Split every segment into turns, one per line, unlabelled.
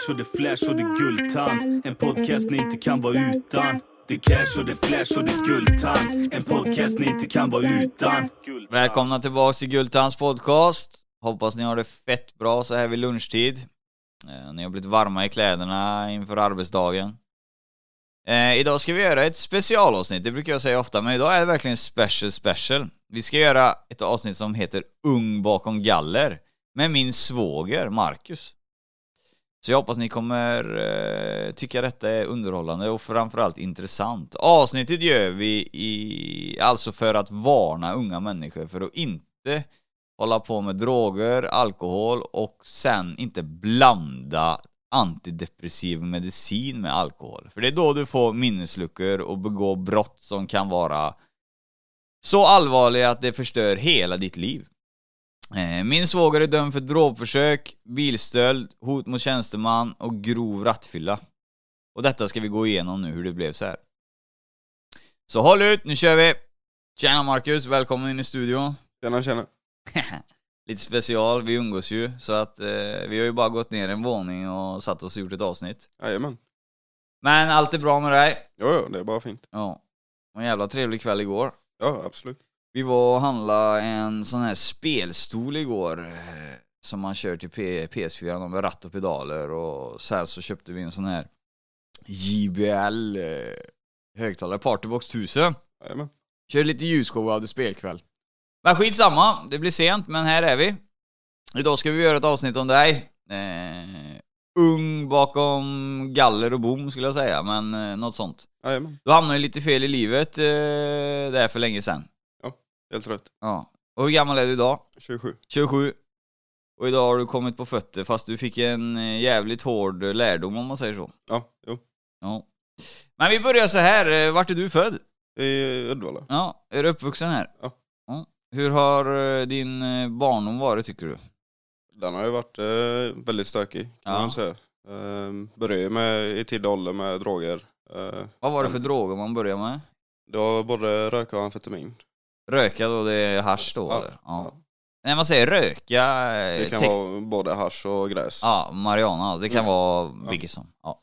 cash och det flash och det guldtand. En podcast ni inte kan vara utan. Det cash och det flash och det guldtand. En podcast ni inte kan vara utan.
Välkomna tillbaks till Guldtands podcast. Hoppas ni har det fett bra så här vid lunchtid. Eh, Ni har blivit varma i kläderna inför arbetsdagen. Eh, idag ska vi göra ett specialavsnitt, det brukar jag säga ofta, men idag är det verkligen special special. Vi ska göra ett avsnitt som heter Ung bakom galler med min svåger Marcus. Så jag hoppas ni kommer eh, tycka detta är underhållande och framförallt intressant. Avsnittet gör vi i, alltså för att varna unga människor för att inte hålla på med droger, alkohol och sen inte blanda antidepressiv medicin med alkohol. För det är då du får minnesluckor och begår brott som kan vara så allvarliga att det förstör hela ditt liv. Eh, Min svåger är dömd för dråpförsök, bilstöld, hot mot tjänsteman och grov rattfylla. Och detta ska vi gå igenom nu hur det blev så här. Så håll ut, nu kör vi! Tjena Marcus, välkommen in i studion.
Tjena tjena.
Lite special, vi umgås ju så att eh, vi har ju bara gått ner en våning och satt oss och gjort ett avsnitt.
Jajamän.
Men allt är bra med dig?
Jo, jo, det är bara fint.
Ja. En jävla trevlig kväll igår.
Ja, absolut.
Vi var och handlade en sån här spelstol igår eh, som man kör till P- PS4 med ratt och pedaler och sen så köpte vi en sån här JBL eh, högtalare, Partybox 1000.
Jajamän.
Körde lite ljusshow och hade spelkväll. Men skitsamma, det blir sent men här är vi. Idag ska vi göra ett avsnitt om dig. Eh, ung bakom galler och bom skulle jag säga, men eh, något sånt.
Jajamän.
Du hamnade ju lite fel i livet eh, där för länge sedan.
Helt rätt.
Ja. Och hur gammal är du idag?
27.
27. Och idag har du kommit på fötter fast du fick en eh, jävligt hård eh, lärdom om man säger så.
Ja, jo.
Ja. Men vi börjar så här, eh, vart är du född?
I Uddevalla.
Ja, är du uppvuxen här?
Ja.
Hur har din barndom varit tycker du?
Den har ju varit eh, väldigt stökig kan
Ja.
man säga. Eh, började med i tidig ålder med droger. Eh,
Vad var det för
men
droger man började med?
Det var både röka och amfetamin.
Röka då, det är hasch då eller?
ja.
När man säger röka...
Det kan vara både hasch och gräs.
Ja, marijuana, det kan vara vilket som. Ja.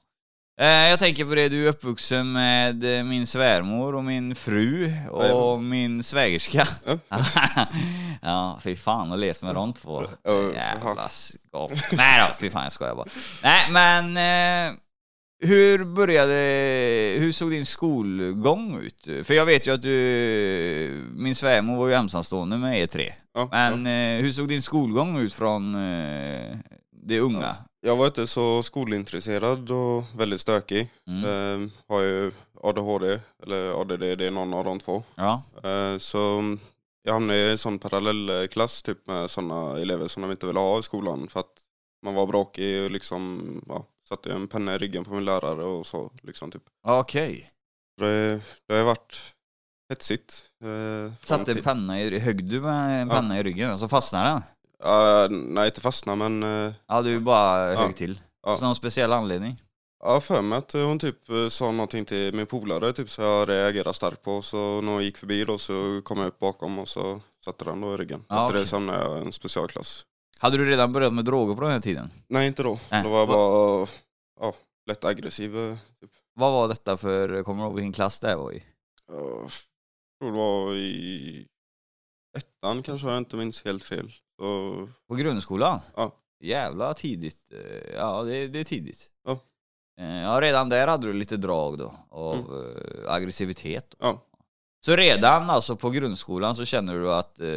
Eh, Jag tänker på det, du är uppvuxen med min svärmor och min fru och
Jajamän.
min svägerska.
Ja.
ja, fy fan, och levt med de två. Jävla
fan.
skap. Nej då, fy fan jag skojar bara. Nej men, eh, hur började, hur såg din skolgång ut? För jag vet ju att du, min svärmor var ju ensamstående med E3.
Ja,
Men
ja.
eh, hur såg din skolgång ut från eh, det unga?
Jag var inte så skolintresserad och väldigt stökig.
Mm.
Eh, har ju ADHD, eller ADD, det är någon av de två.
Ja,
Eh, Så jag hamnade i en sån parallellklass typ med sådana elever som de inte ville ha i skolan för att man var bråkig och liksom ja, satte en penna i ryggen på min lärare och så liksom typ.
okej.
Det, det har varit hetsigt. eh,
Satte en penna i, högg du med en
Ja.
penna i ryggen och så fastnade den?
Ja, nej inte fastna men eh,
Ja, du bara
Ja.
högg till.
Ja.
Så någon speciell anledning?
ja, för mig att hon typ eh, sa någonting till min polare typ så jag reagerade starkt på så när hon gick förbi då så kom jag upp bakom och så satte den då i ryggen.
Ja,
Efter
okej.
det så hamnade jag i en specialklass.
Hade du redan börjat med droger på den här tiden?
Nej inte då.
Nej.
Då var jag bara ja, lätt aggressiv. eh, Typ.
Vad var detta för, kommer du ihåg vilken klass det var i?
Jag tror det var i ettan kanske, jag inte minns helt fel. Så,
På grundskolan?
Ja.
Jävla tidigt. eh, Ja, det, det är tidigt.
Ja.
Eh, Ja, redan där hade du lite drag då av eh, aggressivitet.
Mm. ja,
Så redan alltså på grundskolan så känner du att eh,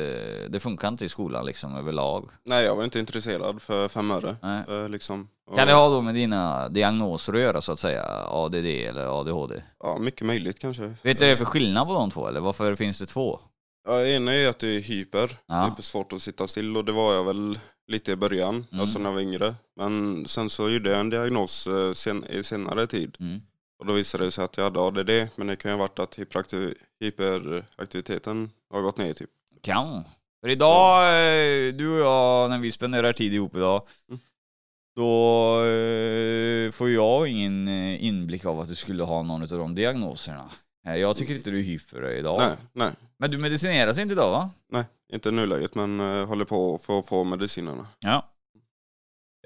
det funkar inte i skolan liksom överlag?
nej jag var inte intresserad för fem öre. Eh, Liksom. Och,
Kan det ha då med dina diagnoser att göra så att säga? ADD eller ADHD?
Ja, mycket möjligt kanske.
Vet du vad det är för skillnad på de två eller varför finns det två?
Ja, ena är att det är hyper.
Ja.
Hyper svårt att sitta still och det var jag väl lite i början,
Mm.
alltså när jag var yngre. Men sen så gjorde jag en diagnos eh, sen, i senare tid.
Mm.
Och då visade det sig att jag hade ADD, men det kan ju ha varit att hyperaktiv- hyperaktiviteten har gått ner typ.
Kan. För idag, eh, du och jag, när vi spenderar tid ihop idag,
Mm.
då eh, får jag ingen eh, inblick av att du skulle ha någon av de diagnoserna. Jag tycker inte du är hyper idag.
Nej, nej,
Men du medicineras inte idag va?
nej, inte i nuläget men håller på att få, få medicinerna.
Ja.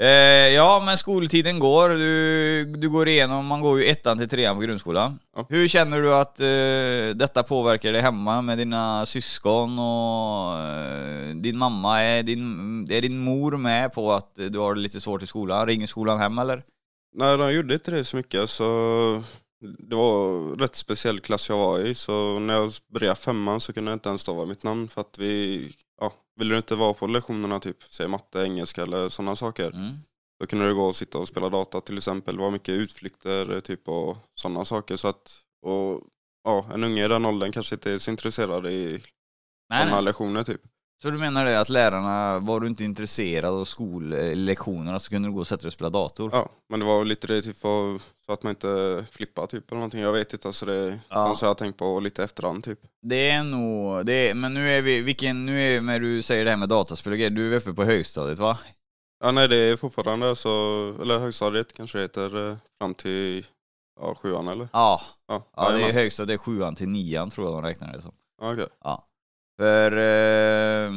Eh, ja, men skoltiden går. Du, du går igenom, man går ju ettan till trean på grundskolan.
Ja.
Hur känner du att eh, detta påverkar dig hemma med dina syskon och eh, din mamma? Är din, är din mor med på att du har det lite svårt i skolan? Ringer skolan hem eller?
Nej, de gjorde inte det så mycket så det var rätt speciell klass jag var i så när jag började femman så kunde jag inte ens stava mitt namn för att vi ja, ville inte vara på lektionerna typ, säg matte, engelska eller sådana saker.
Mm.
Då kunde det gå och sitta och spela data till exempel. Det var mycket utflykter typ och sådana saker. Så att, och, ja, en unge i den åldern kanske inte är så intresserad i
Nej,
sådana
nej.
lektioner typ.
Så du menar det att lärarna, var du inte intresserad av skollektionerna så kunde du gå och sätta dig och spela dator?
Ja, men det var lite det typ för, så att man inte flippar typ eller någonting. Jag vet inte, alltså det
Ja.
något jag har tänkt på lite efterhand typ.
Det är nog, det är, men nu är vi, vilken, nu är, när du säger det här med dataspel och grejer, du är uppe på högstadiet va?
Ja nej det är fortfarande så, eller högstadiet kanske heter, eh, fram till ja, sjuan eller?
Ja,
Ja,
ja det är högstadiet, det är sjuan till nian tror jag de räknar det som.
Ja, okej.
Ja. För, eh,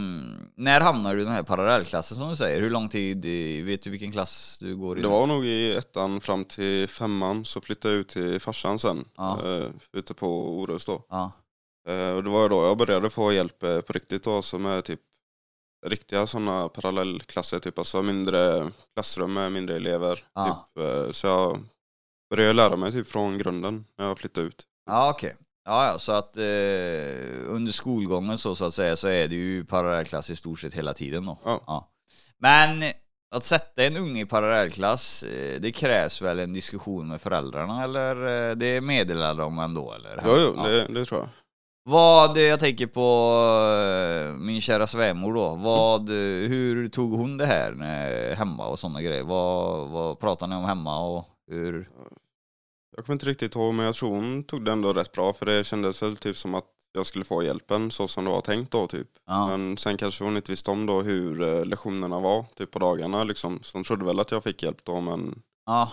när hamnar du i den här parallellklassen som du säger? Hur lång tid, i- vet du vilken klass du går i?
Det var nog i ettan fram till femman så flyttade jag ut till farsan sen.
Ja.
Eh, ute på Orust då.
Ja,
Eh, och det var då jag började få hjälp eh, på riktigt då, som är typ riktiga sådana parallellklasser, typ alltså mindre klassrum med mindre elever.
Ja.
Typ, eh, så jag började lära mig typ från grunden när jag flyttade ut.
ja okej. Ja, ja, så att eh, under skolgången så, så att säga så är det ju parallellklass i stort sett hela tiden då.
Ja.
Men att sätta en unge i parallellklass, eh, det krävs väl en diskussion med föräldrarna eller eh, det meddelar de ändå eller?
Jo, jo, det, det tror jag.
Vad, jag tänker på eh, min kära svärmor då, vad, eh, hur tog hon det här hemma och sådana grejer? Vad, vad pratar ni om hemma och hur?
Jag kommer inte riktigt ihåg men jag tror hon tog det ändå rätt bra för det kändes väl typ som att jag skulle få hjälpen så som det var tänkt då typ.
Ja,
Men sen kanske hon inte visste om då hur eh, lektionerna var typ på dagarna liksom. Så hon trodde väl att jag fick hjälp då men
ja.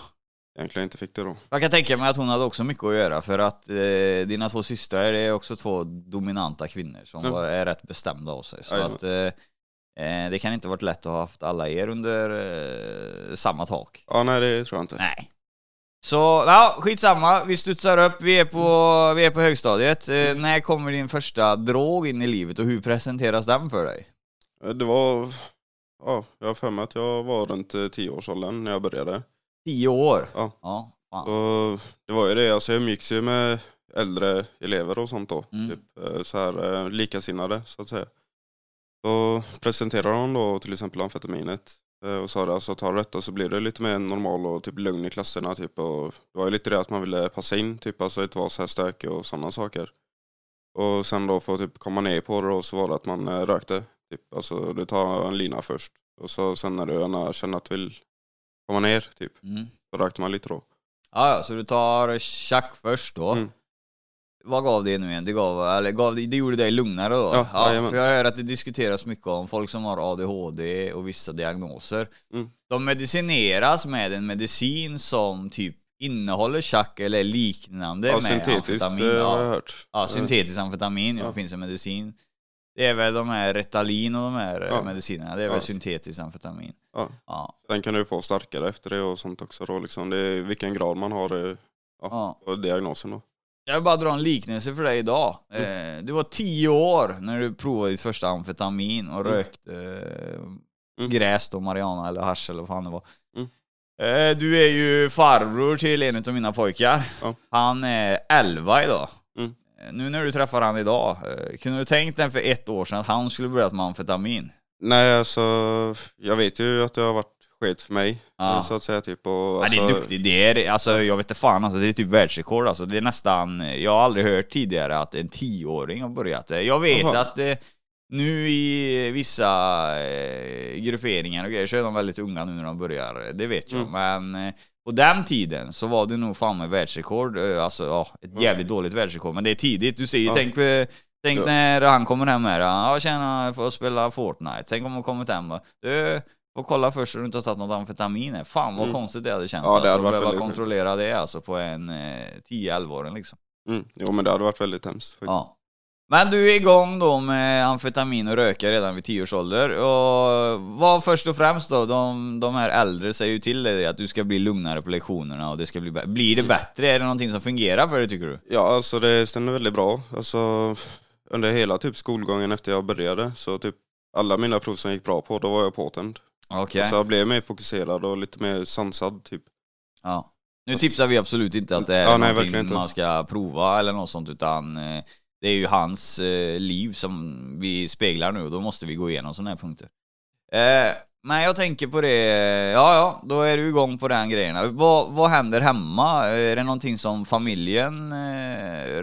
egentligen inte fick det då.
Jag kan tänka mig att hon hade också mycket att göra för att eh, dina två systrar är också två dominanta kvinnor som
Ja.
är rätt bestämda av sig. Så att eh, eh, det kan inte varit lätt att ha haft alla er under eh, samma tak.
Ja nej det tror jag inte.
Nej. Så, ja, skitsamma. Vi studsar upp. Vi är på, vi är på högstadiet. Eh, när kommer din första drog in i livet och hur presenteras den för dig?
Eh, Det var, ja jag har för mig att jag var runt eh, 10-årsåldern när jag började.
Tio år?
Ja.
Ja, fan.
Och det var ju det, alltså jag umgicks ju med äldre elever och sånt då.
Mm.
Typ eh, så här eh, likasinnade så att säga. Så presenterade de då till exempel amfetaminet och sa det, alltså tar du detta så blir det lite mer normal och typ lugn i klasserna typ. Och det var ju lite det att man ville passa in, typ alltså inte vara så här stökig och sådana saker. Och sen då för att typ komma ner på det då så var det att man eh, rökte. Typ, alltså du tar en lina först och så sen när du gärna känner att du vill komma ner typ,
Mm.
så rökte man lite då.
Ja, ja, så du tar tjack först då.
Mm.
Vad gav det nu igen? Det, gav, eller gav, det gjorde dig lugnare då?
Ja, jajamän.
för jag hör att det diskuteras mycket om folk som har ADHD och vissa diagnoser.
Mm.
De medicineras med en medicin som typ innehåller tjack eller liknande
Ja,
med
syntetiskt
amfetamin.
eh, har jag
Ja,
hört.
ja, syntetisk amfetamin, ja.
Ja.
finns en medicin. Det är väl de här Retalin och de här eh,
Ja.
medicinerna, det är
Ja.
väl syntetisk amfetamin.
Ja.
Ja.
Sen kan du få starkare efter det och sånt också då liksom. Det är vilken grad man har eh,
Ja.
diagnosen då.
Jag vill bara dra en liknelse för dig idag.
Mm.
Eh, du var tio år när du provade ditt första amfetamin och
Mm.
rökte eh,
Mm.
gräs då, marijuana eller hasch eller vad fan det var.
Mm.
Eh, du är ju farbror till en av mina pojkar.
Ja.
Han är 11 idag. Eh, Nu när du träffar han idag, kunde du tänkt dig för ett år sedan att han skulle börjat med amfetamin?
Nej alltså, jag vet ju att det har varit skit för mig.
Ja.
Så att säga typ. Och,
Ja,
alltså,
det är duktigt. Det är, alltså, jag vet inte fan, alltså, det är typ världsrekord. Alltså, det är nästan, jag har aldrig hört tidigare att en tioåring har börjat. Jag vet
Jaha.
att eh, nu i vissa eh, grupperingar och grejer så är de väldigt unga nu när de börjar. Det vet jag.
Mm.
Men eh, på den tiden så var det nog fan med världsrekord. Eh, Alltså ja, ett jävligt dåligt världsrekord. Men det är tidigt. Du ser ju,
Ja.
tänk, tänk
Ja.
när han kommer hem här. Ja tjena, jag får spela Fortnite. Tänk om han kommit hem och du, får kolla först så du inte har tagit något amfetamin här. Fan vad
Mm.
konstigt det hade känts.
Ja, det hade
alltså,
varit
behöva kontrollera det alltså på en eh, 10-11-åring liksom.
Mm, jo men det hade varit väldigt hemskt. faktiskt.
Ja. Men du är igång då med amfetamin och röka redan vid 10 års ålder. Och vad först och främst då, de, de här äldre säger ju till dig att du ska bli lugnare på lektionerna och det ska bli. Blir det bättre? Är det någonting som fungerar för dig tycker du?
Ja, alltså det stämmer väldigt bra. Alltså under hela typ skolgången efter jag började så typ alla mina prov som gick bra på, då var jag påtänd.
Okej.
Så jag blev mer fokuserad och lite mer sansad typ.
Ja. Nu tipsar vi absolut inte att det är
Ja, nej,
någonting
inte.
man ska prova eller något sånt utan eh, det är ju hans eh, liv som vi speglar nu och då måste vi gå igenom sådana här punkter. Eh, men jag tänker på det, ja ja, då är du igång på den grejen. Vad, vad händer hemma? Är det någonting som familjen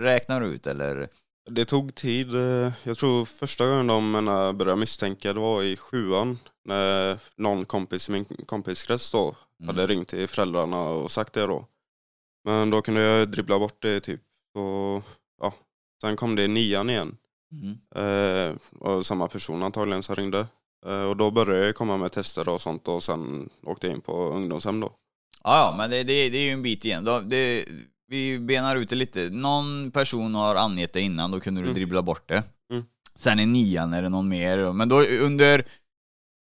räknar ut eller?
Det tog tid. eh, Jag tror första gången de menar, började misstänka det var i sjuan. När någon kompis i min kompiskrets då
Mm.
hade ringt till föräldrarna och sagt det då. Men då kunde jag dribbla bort det typ. Och, ja. Sen kom det i nian igen.
Mm.
Eh, och samma person antagligen som ringde. Eh, och då började jag komma med tester och sånt och sen åkte jag in på ungdomshem då.
Ja, ja, men det, det, det är ju en bit igen. Då, det, vi benar ut det lite. Någon person har angett det innan, då kunde du
Mm.
dribbla bort det.
Mm.
Sen i nian är det någon mer. Men då under,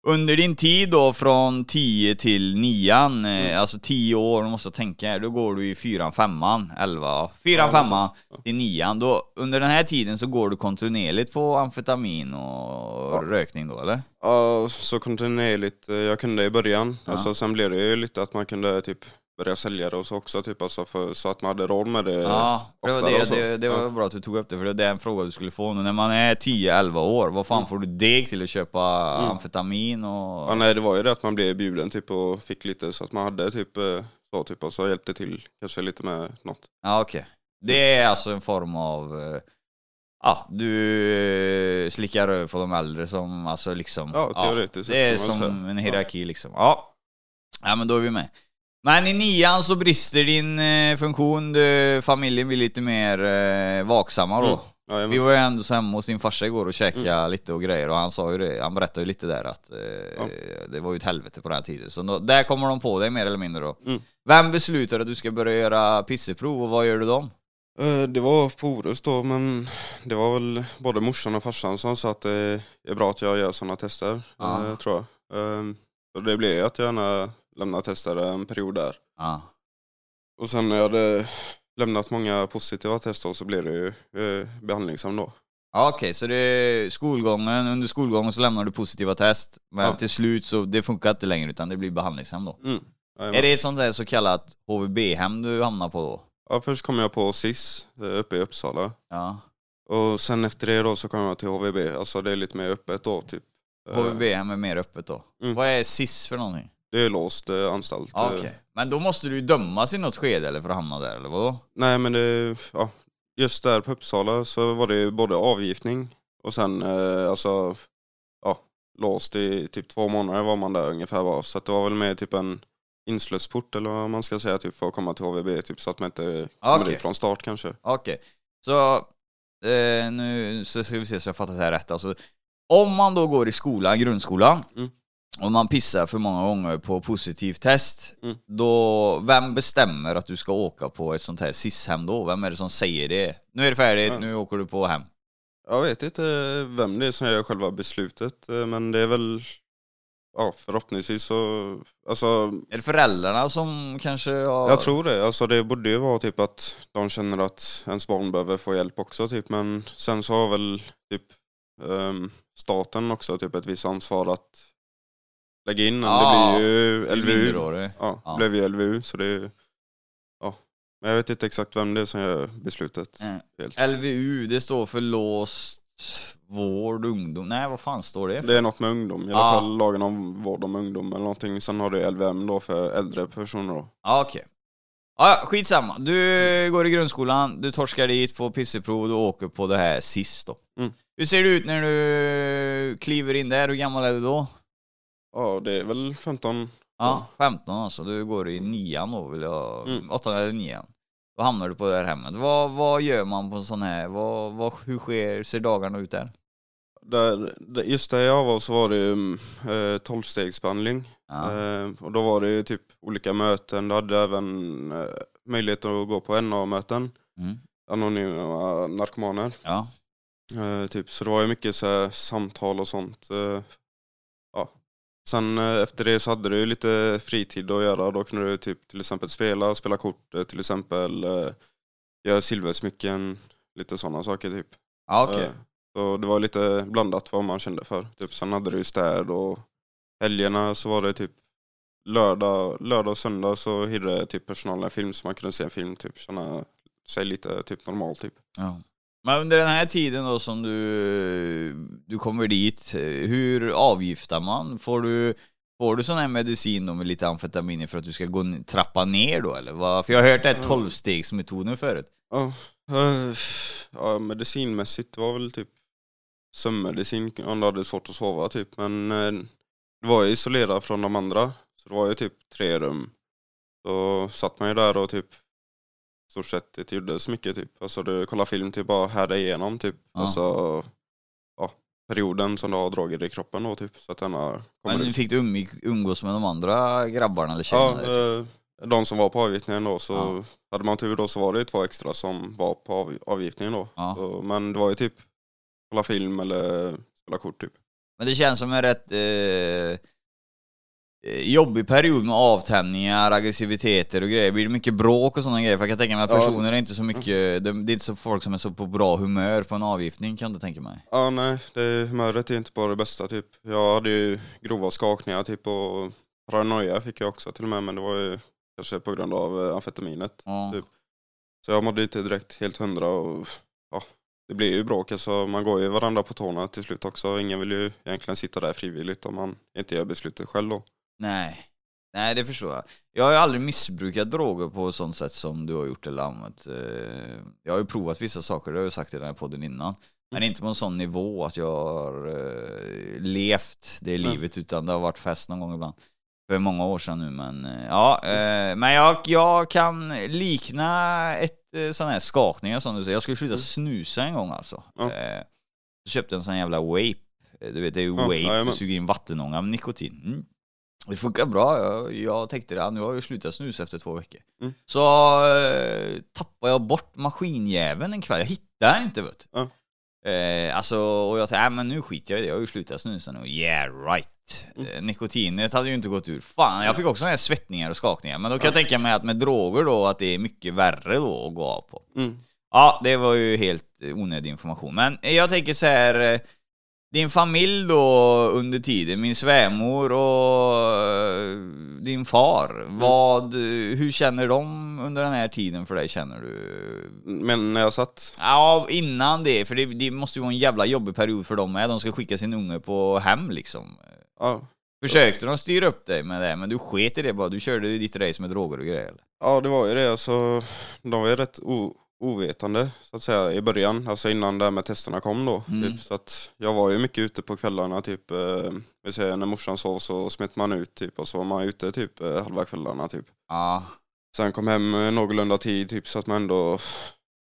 under din tid då från 10 till nian, eh,
Mm.
alltså 10 år, måste jag tänka här, då går du i fyran, femman, 11, fyran,
Ja, men
femman
så.
till nian. Då, under den här tiden så går du kontinuerligt på amfetamin och
Ja.
rökning då, eller?
Ja, så kontinuerligt. eh, Jag kunde i början.
Ja.
Alltså, sen blev det ju lite att man kunde typ börja sälja det och så också, typ, alltså för, så att man hade råd med det.
Ja, det var, det, det, det var
Ja.
bra att du tog upp det, för det är en fråga du skulle få nu. När man är 10-11 år, vad fan
Mm.
får du deg till att köpa
Mm.
amfetamin och...
Ja, nej, det var ju det att man blev bjuden typ och fick lite så att man hade typ eh, så typ och så hjälpte till kanske lite med något.
Ja, okej. Det är alltså en form av... eh, Ja, du eh, slickar röv på de äldre som alltså liksom...
Ja, teoretiskt
Det är som
säga.
en hierarki liksom. Ja. Ja, men då är vi med. Men i nian så brister din eh, funktion, du, familjen blir lite mer eh, vaksamma då.
Mm. Ja,
Vi var ju ändå så hemma hos din farsa igår och käkade
Mm.
lite och grejer och han sa ju det, han berättade ju lite där att eh, det var ju ett helvete på den här tiden. Så då, där kommer de på dig mer eller mindre då.
Mm.
Vem beslutar att du ska börja göra pisseprov och vad gör du dem?
Eh, Det var på Orust då, men det var väl både morsan och farsan som sa att det är bra att jag gör sådana tester,
Ja.
eh, tror jag. Eh, Och det blev att jag gärna lämnade tester en period där.
Ja.
Och sen när jag hade lämnat många positiva tester så blev det ju eh, behandlingshem då.
Ja, Okej, så det är skolgången, under skolgången så lämnar du positiva test, men
Ja.
till slut så det funkar inte längre utan det blir behandlingshem då.
Mm.
Är det ett sånt där så kallat HVB-hem du hamnar på då?
Ja, först kom jag på SIS eh, uppe i Uppsala.
Ja.
Och sen efter det då så kom jag till HVB, alltså det är lite mer öppet då typ. Eh,
HVB-hem är mer öppet då.
Mm.
Vad är SIS för någonting?
Det är låst eh, anstalt.
Ja,
eh.
Okej, men då måste du ju dömas i något skede eller för att hamna där eller vadå?
Nej men det, ja, just där på Uppsala så var det ju både avgiftning och sen eh, alltså, ja, låst i typ två månader var man där ungefär var. Så att det var väl mer typ en inslusport eller vad man ska säga typ för att komma till HVB typ så att man inte kommer
Okej.
dit från start kanske.
Okej, så eh, nu så ska vi se så jag fattat det här rätt. Alltså, om man då går i skolan, grundskolan,
Mm.
Och man pissar för många gånger på positivt test,
Mm.
då, vem bestämmer att du ska åka på ett sånt här SIS-hem då? Vem är det som säger det? Nu är det färdigt,
Ja.
nu åker du på hem.
Jag vet inte vem det är som gör själva beslutet eh, men det är väl Ja förhoppningsvis så, alltså
Är det föräldrarna som kanske har...
Jag tror det. Alltså det borde ju vara typ att de känner att ens barn behöver få hjälp också typ. Men sen så har väl typ ehm, staten också typ ett visst ansvar att lägga in.
Ja,
det blir ju LVU.
minderårig.
Ja,
Ja.
det blev ju LVU så det är Ja. Men jag vet inte exakt vem det är som gör beslutet. Helt.
LVU, det står för låst vård, ungdom. Nej, vad fan står det för?
Det är något med ungdom, i alla
Ja.
fall lagen om vård om ungdom eller någonting. Sen har det LVM då för äldre personer då.
Ja, okej. Ja, skitsamma. Du går i grundskolan, du torskar dit på pisseprov du åker på det här sist då.
Mm.
Hur ser det ut när du kliver in där? Hur gammal är du då?
Ja, det är väl 15
Ja, 15 alltså. Du går i nian då, vill jag...
Mm.
Åttan eller nian. Då hamnar du på det här hemmet. Vad, vad gör man på en sån här... Vad, vad, hur sker, ser dagarna ut där?
Där, där- just där jag var så var det ju eh, tolvstegsbehandling.
Ja.
Eh, och då var det ju typ olika möten. Du hade även eh, möjlighet att gå på NA-möten.
Mm.
Anonyma narkomaner.
ja.
Eh, typ, så det var ju mycket så här, samtal och sånt. Eh. Sen eh, efter det så hade du lite fritid att göra. Då kunde du typ till exempel spela, spela kort, eh, till exempel eh, göra silversmycken, lite sådana saker typ.
Ja, okej.
Eh, Så det var lite blandat vad man kände för. Typ, sen hade du städ och helgerna så var det typ lördag, lördag och söndag så hyrde typ personalen en film så man kunde se en film, typ känna sig lite typ normal typ.
Ja. Men under den här tiden då som du, du kommer dit, hur avgiftar man? Får du, får du sån här medicin då med lite amfetamin för att du ska gå, trappa ner då eller? Vad? För jag har hört det här tolvstegsmetoden förut.
Ja, ja, medicinmässigt var väl typ sömnmedicin om du hade svårt att sova typ. Men eh, det var ju isolerat från de andra. Så det var ju typ tre rum. Så satt man ju där och typ stort sett inte gjorde så mycket typ. Alltså du kollar film typ bara härda igenom typ.
Ja.
Alltså ja, perioden som du har droger i kroppen då typ. Så att denna kommer
Men
ut.
fick du umg- umgås med de andra grabbarna eller tjejerna?
Ja,
där?
eh, de som var på avgiftningen då så
Ja.
hade man tur då så var det två extra som var på av, avgiftningen då.
Ja.
Så, men det var ju typ kolla film eller spela kort typ.
Men det känns som en rätt eh, jobbig period med avtändningar, aggressiviteter och grejer. Blir det mycket bråk och sådana grejer? För jag kan tänka mig att
Ja.
personer är inte så mycket, det, är inte så folk som är så på bra humör på en avgiftning kan inte tänka mig.
Ja nej, det, humöret är inte bara det bästa typ. Jag hade ju grova skakningar typ och paranoia fick jag också till och med men det var ju kanske på grund av eh, amfetaminet.
Ja.
Typ. Så jag mådde inte direkt helt hundra och ja, det blir ju bråk alltså. Man går ju varandra på tårna till slut också. Ingen vill ju egentligen sitta där frivilligt om man inte gör beslutet själv då.
Nej. Nej, det förstår jag. Jag har ju aldrig missbrukat droger på sånt sätt som du har gjort eller använt. eh, Jag har ju provat vissa saker, det har jag ju sagt i den här podden innan. Men inte på en sån nivå att jag har eh, levt det
Nej.
livet utan det har varit fest någon gång ibland. För många år sedan nu men eh, ja, men jag, jag kan likna ett sån här skakningar som du säger. Jag skulle sluta
Mm.
snusa en gång alltså.
Ja.
Så köpte jag en sån jävla vape. Du vet det är ju vape, du suger in vattenånga med nikotin. Mm. Det funkar bra, jag, jag tänkte det, nu har jag slutat snusa efter två veckor.
Mm.
Så eh, tappade jag bort maskinjäveln en kväll, jag hittade den inte vet du.
Ja.
Eh, alltså, och jag tänkte, äh, men nu skiter jag i det, jag har ju slutat snusa nu. Yeah right.
Mm.
Eh, nikotinet hade ju inte gått ur. Fan, jag fick också såna här svettningar och skakningar. Men då kan jag
Ja.
tänka mig att med droger då, att det är mycket värre då att gå av på.
Mm.
Ja, det var ju helt eh, onödig information. Men jag tänker så här. Din familj då under tiden, min svärmor och eh, din far. Vad, hur känner de under den här tiden för dig känner du?
Men när jag satt,
Ja, innan det, för det, det måste ju vara en jävla jobbig period för dem med. De ska skicka sin unge på hem liksom.
ja,
Försökte de styra upp dig med det, men du sket i det bara. Du körde ditt race med droger och grejer. eller?
ja det var ju det alltså. De var ju rätt o, ovetande så att säga i början, alltså innan det här med testerna kom då.
Mm.
Typ, så att jag var ju mycket ute på kvällarna typ, eh, vi säger när morsan sov så smet man ut typ och så var man ute typ eh, halva kvällarna typ.
Ja,
Sen kom hem eh, någorlunda tid typ så att man ändå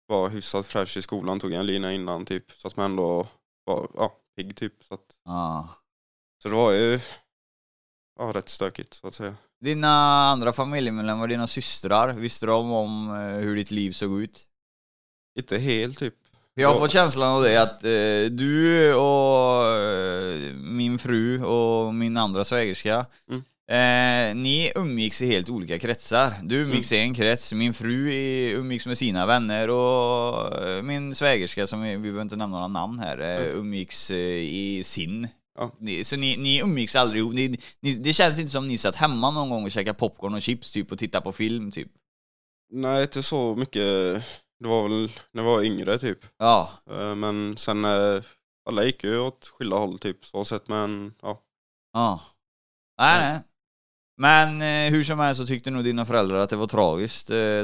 var hyfsat fräsch i skolan, tog en lina innan typ så att man ändå var ja, pigg typ. Så, att,
ja.
så det var ju ja, rätt stökigt så att säga.
Dina andra familjemedlemmar, dina systrar, visste de om eh, hur ditt liv såg ut?
Inte helt typ.
Jag har fått känslan av det att eh, du och eh, min fru och min andra svägerska
Mm.
eh, Ni umgicks i helt olika kretsar. Du umgicks i en krets, min fru i- umgicks med sina vänner och eh, min svägerska, som vi, vi behöver inte nämna några namn här, eh,
Mm.
umgicks eh, i sin.
Ja.
Ni, så ni, ni umgicks aldrig ihop. ni, ni, Det känns inte som ni satt hemma någon gång och käkade popcorn och chips typ och tittade på film typ.
Nej, inte så mycket. Det var väl när jag var yngre typ.
Ja,
Eh, Men sen eh, alla gick ju åt skilda håll typ så sett men ja.
Ja. Nej, nej. Men eh, hur som helst så tyckte nog dina föräldrar att det var tragiskt det,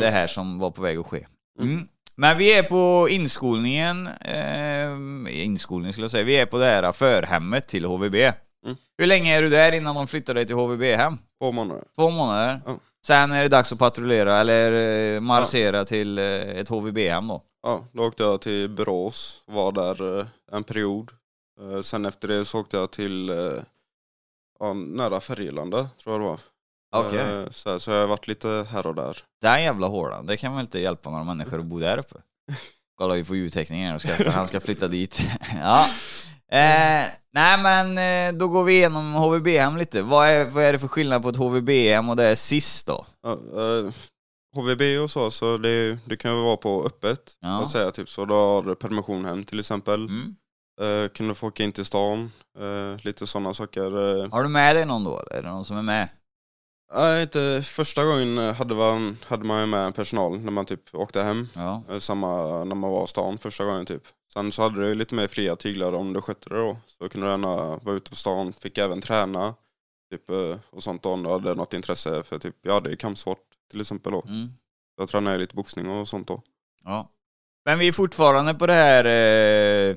det här som var på väg att ske.
Mm.
Mm. Men vi är på inskolningen, eh, inskolning skulle jag säga, vi är på det här förhemmet till HVB.
Mm.
Hur länge är du där innan de flyttar dig till HVB-hem?
Två månader.
Två månader?
Ja.
Sen är det dags att patrullera eller eh, marschera till eh, ett HVB-hem då?
Ja, då åkte jag till Borås, var där eh, en period. Sen efter det så åkte jag till ja, nära Färgelanda tror jag det var.
Okej.
Eh, Så, här, så jag har varit lite här och där.
Den jävla hålan, det kan väl inte hjälpa några människor att bo där uppe? kollar vi på ljudteckningen och skrattar. Han ska flytta dit. ja. Eh, nej men eh, då går vi igenom HVB-hem lite. Vad är, vad är det för skillnad på ett HVB-hem och det är SIS då?
Ja, eh, HVB och så, så det, det kan ju vara på öppet.
Ja.
Att säga, typ, så du har permission hem till exempel.
Mm.
Eh, kunde få åka in till stan. Lite sådana saker.
Har du med dig någon då? Är det någon som är med?
Nej, inte första gången hade man, hade man ju med personal när man typ åkte hem.
Ja.
Eh, Samma när man var i stan första gången typ. Sen så hade du ju lite mer fria tyglar om du skötte det då. Så kunde du gärna vara ute på stan, fick även träna. Typ, eh, och sånt då, om du hade något intresse för typ, ja det är kampsport till exempel då.
Mm.
Jag tränade lite boxning och sånt då.
ja. Men vi är fortfarande på det här eh,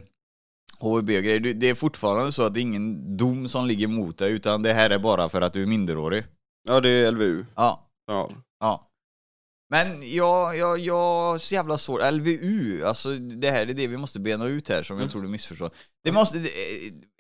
HVB-grejer. Du- Det är fortfarande så att det är ingen dom som ligger mot dig, utan det här är bara för att du är minderårig.
Ja det är LVU.
Ja.
Ja.
Ja. Men jag, jag, jag så jävla svårt, LVU, alltså det här är det vi måste bena ut här som jag
Mm.
tror du missförstår. Det måste,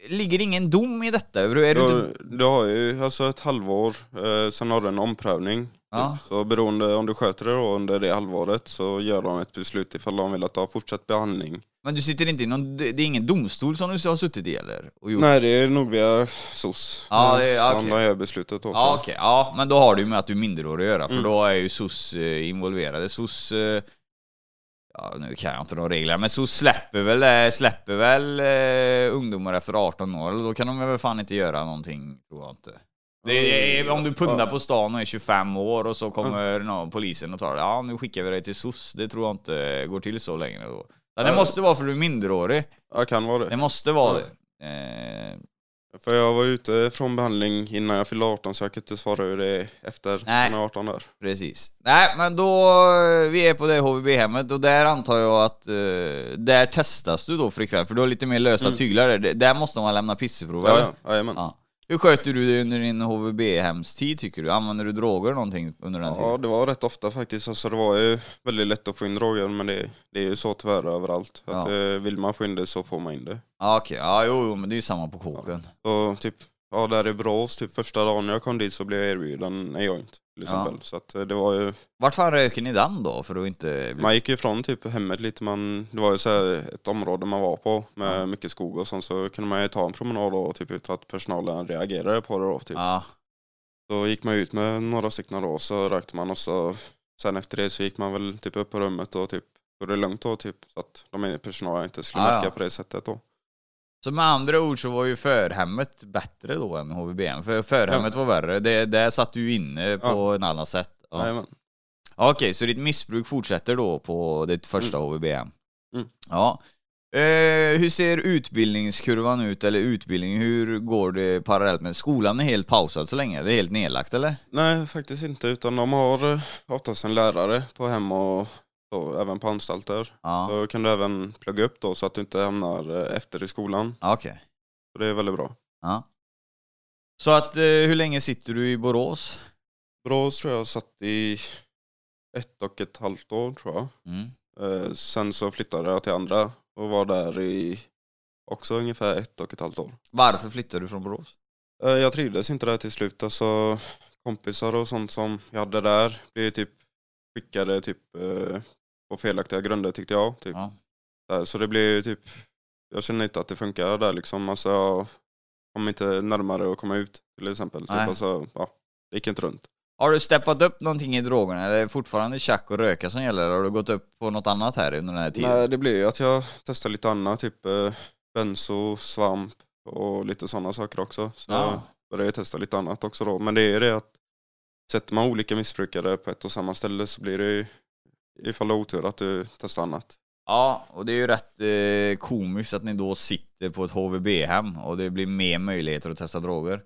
ligger ingen dom i detta? Är du
Du,
inte,
har- du har ju alltså ett halvår, eh, sen har du en omprövning.
Ja.
Så beroende om du sköter det då under det halvåret så gör de ett beslut ifall de vill att du har fortsatt behandling.
men du sitter inte i någon, det är ingen domstol som du har suttit i eller?
Nej det är nog via SOS.
Ja, det
Så
okej.
De gör beslutet då.
Ja okej, ja men då har det ju med att du är minderårig att göra, för
Mm.
då är ju SOS eh, involverade. SOS, eh, ja nu kan jag inte de reglerna, men SOS släpper väl, eh, släpper väl eh, ungdomar efter 18 år, då kan de väl fan inte göra någonting, tror jag inte. Det är, om du pundar på stan och är 25 år och så kommer någon, polisen och tar det, ja nu skickar vi dig till SOS, det tror jag inte går till så länge då. Det måste vara för du är minderårig,
Ja kan vara det.
det måste vara
Ja.
det. Eh,
För jag var ute från behandling innan jag fyllde 18 så jag kan inte svara hur det är efter
Nej.
man är 18 där.
Precis. Nej, men då, eh, vi är på det HVB-hemmet och där antar jag att, eh, där testas du då frekvent, för du har lite mer lösa
Mm.
tyglar där. där måste man lämna pisseprov
Ja,
eller?
ja, jajamän.
Ja. Hur sköter du det under din HVB-hemstid tycker du? Använder du droger någonting under den
Ja,
tiden?
det var rätt ofta faktiskt. Alltså, det var ju väldigt lätt att få in droger men det, det är ju så tyvärr överallt. Att,
Ja.
eh, vill man få in det så får man in det.
Ja okej, ja jo, jo men det är ju samma på kåken.
Så typ, ja där i Borås, typ första dagen jag kom dit så blev jag erbjuden en joint till
Ja.
exempel. Så att eh, det var ju,
Vart fan röker ni den då? För att inte...
man gick ju ifrån typ hemmet lite, man, det var ju så ett område man var på med
Ja.
mycket skog och sånt så kunde man ju ta en promenad och typ utan att personalen reagerade på det då. Typ.
Ja,
Så gick man ut med några stycken då så rökte man och så sen efter det så gick man väl typ upp på rummet och typ tog det lugnt då typ så att de personalen inte skulle
Ja,
märka
ja.
på det sättet då.
Så med andra ord så var ju förhemmet bättre då än HVB-hem, för förhemmet var värre. Det, där satt du inne på
Ja.
en annan sätt. Ja.
Jajamän.
Okej, så ditt missbruk fortsätter då på ditt första HVB-hem?
Mm.
Ja. Eh, hur ser utbildningskurvan ut, eller utbildning, hur går det parallellt med skolan? är helt pausad så länge, det är helt nedlagt eller?
Nej faktiskt inte utan de har eh, oftast en lärare på hem och så, även på anstalter.
Ja,
Då kan du även plugga upp då så att du inte hamnar eh, efter i skolan.
Ja, okej.
Så det är väldigt bra.
Ja. Så att, eh, hur länge sitter du i Borås?
Borås tror jag satt i ett och ett halvt år tror jag.
Mm.
Eh, sen så flyttade jag till andra och var där i också ungefär ett och ett halvt år.
Varför flyttade du från Borås?
Eh, Jag trivdes inte där till slut. Alltså, kompisar och sånt som jag hade där blev typ skickade typ eh, på felaktiga grunder tyckte jag. Typ.
Ja.
Så det blev typ, jag känner inte att det funkar där liksom. Alltså, jag kom inte närmare att komma ut till exempel. Typ. Alltså, ja, det gick inte runt.
Har du steppat upp någonting i drogerna, eller är det fortfarande tjack och röka som gäller? Har du gått upp på något annat här under den här tiden?
Nej, det blev ju att jag testade lite annat, typ eh, benzo, svamp och lite sådana saker också. Så
Ja.
jag började testa lite annat också då. Men det är det att sätter man olika missbrukare på ett och samma ställe så blir det ju ifall du har otur att du testar annat.
Ja, och det är ju rätt eh, komiskt att ni då sitter på ett HVB-hem och det blir mer möjligheter att testa droger.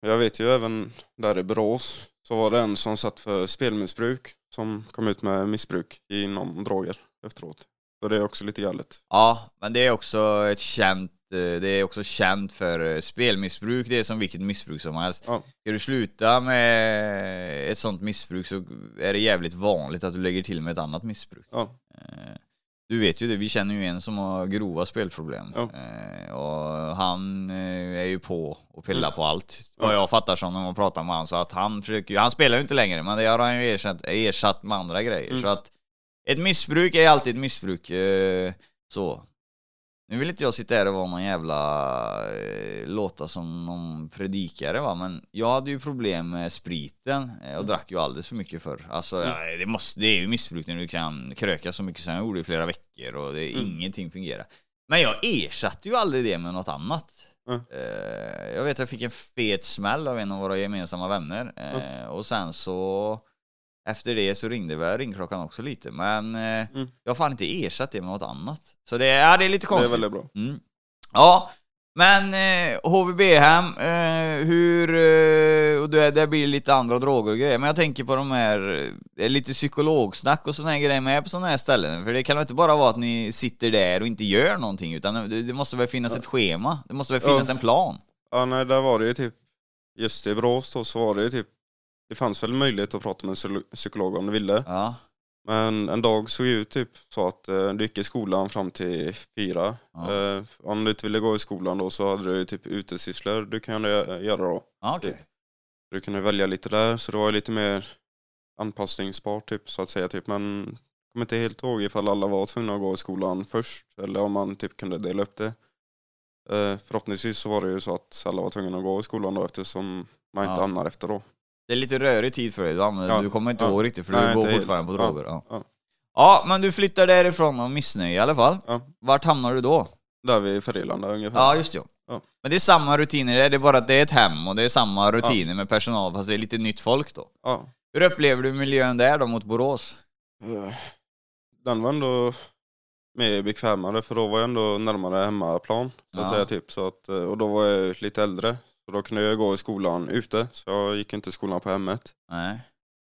Jag vet ju även där i Borås så var det en som satt för spelmissbruk som kom ut med missbruk inom droger efteråt. Så det är också lite galet.
Ja, men det är också ett känt eh, det är också känt för eh, spelmissbruk, det är som vilket missbruk som helst.
Ja.
Ska du sluta med ett sånt missbruk så är det jävligt vanligt att du lägger till med ett annat missbruk.
Ja.
Eh, Du vet ju det, vi känner ju en som har grova spelproblem.
Ja.
Och han är ju på och pillar
Mm.
på allt. Vad jag fattar som när man pratar med honom. Så att han försöker han spelar ju inte längre men det har han ju ersatt, ersatt med andra grejer.
Mm.
Så att ett missbruk är alltid ett missbruk. Eh, så. Nu vill inte jag sitta här och vara någon jävla, eh, låta som någon predikare va, men jag hade ju problem med spriten eh, och drack ju alldeles för mycket förr. Alltså
Mm.
det, måste, det är ju missbruk när du kan kröka så mycket som jag gjorde i flera veckor och det,
Mm.
ingenting fungerar. Men jag ersatte ju aldrig det med något annat.
Mm.
Jag vet jag fick en fet smäll av en av våra gemensamma vänner eh, och sen så efter det så ringde väl ringklockan också lite men eh,
Mm.
jag har fan inte ersatt det med något annat. Så det, ja, det är lite
Det är
konstigt.
väldigt bra.
Mm. Ja, men eh, HVB-hem, eh, hur, eh, och det, det blir lite andra droger och grejer, men jag tänker på de här, eh, lite psykologsnack och såna här grejer med på såna här ställen, för det kan väl inte bara vara att ni sitter där och inte gör någonting, utan det, det måste väl finnas ett schema, det måste väl finnas
Ja.
en plan?
Ja nej, där var det ju typ, just i Borås då så var det ju typ, det fanns väl möjlighet att prata med en psykolog om du ville.
Ja,
Men en dag såg ut typ så att eh, du gick i skolan fram till fyra.
Ja.
Eh, om du inte ville gå i skolan då så hade du ju typ utesysslor du kunde gö- göra då.
ja okej.
Du kunde välja lite där så det var ju lite mer anpassningsbart typ så att säga typ men jag kommer inte helt ihåg ifall alla var tvungna att gå i skolan först eller om man typ kunde dela upp det. Eh, förhoppningsvis så var det ju så att alla var tvungna att gå i skolan då eftersom man inte
Ja.
annar efter då.
Det är lite rörig tid för dig, du, använder,
Ja,
du kommer inte
ja.
ihåg riktigt för
Nej,
du går
inte
fortfarande på droger. Ja.
ja.
ja, men du flyttar därifrån av missnöje i alla fall.
Ja.
Vart hamnar du då?
Där vid Färgelanda ungefär.
Ja, just det.
Ja.
Men det är samma rutiner där, det är bara att det är ett hem och det är samma rutiner med personal fast det är lite nytt folk då.
Ja.
Hur upplever du miljön där då mot Borås?
Eh, Den var ändå mer bekvämare för då var jag ändå närmare hemmaplan så att
Ja.
säga typ. Så att, eh, och då var jag lite äldre. Så då kunde jag gå i skolan ute så jag gick inte i skolan på hemmet.
Nej.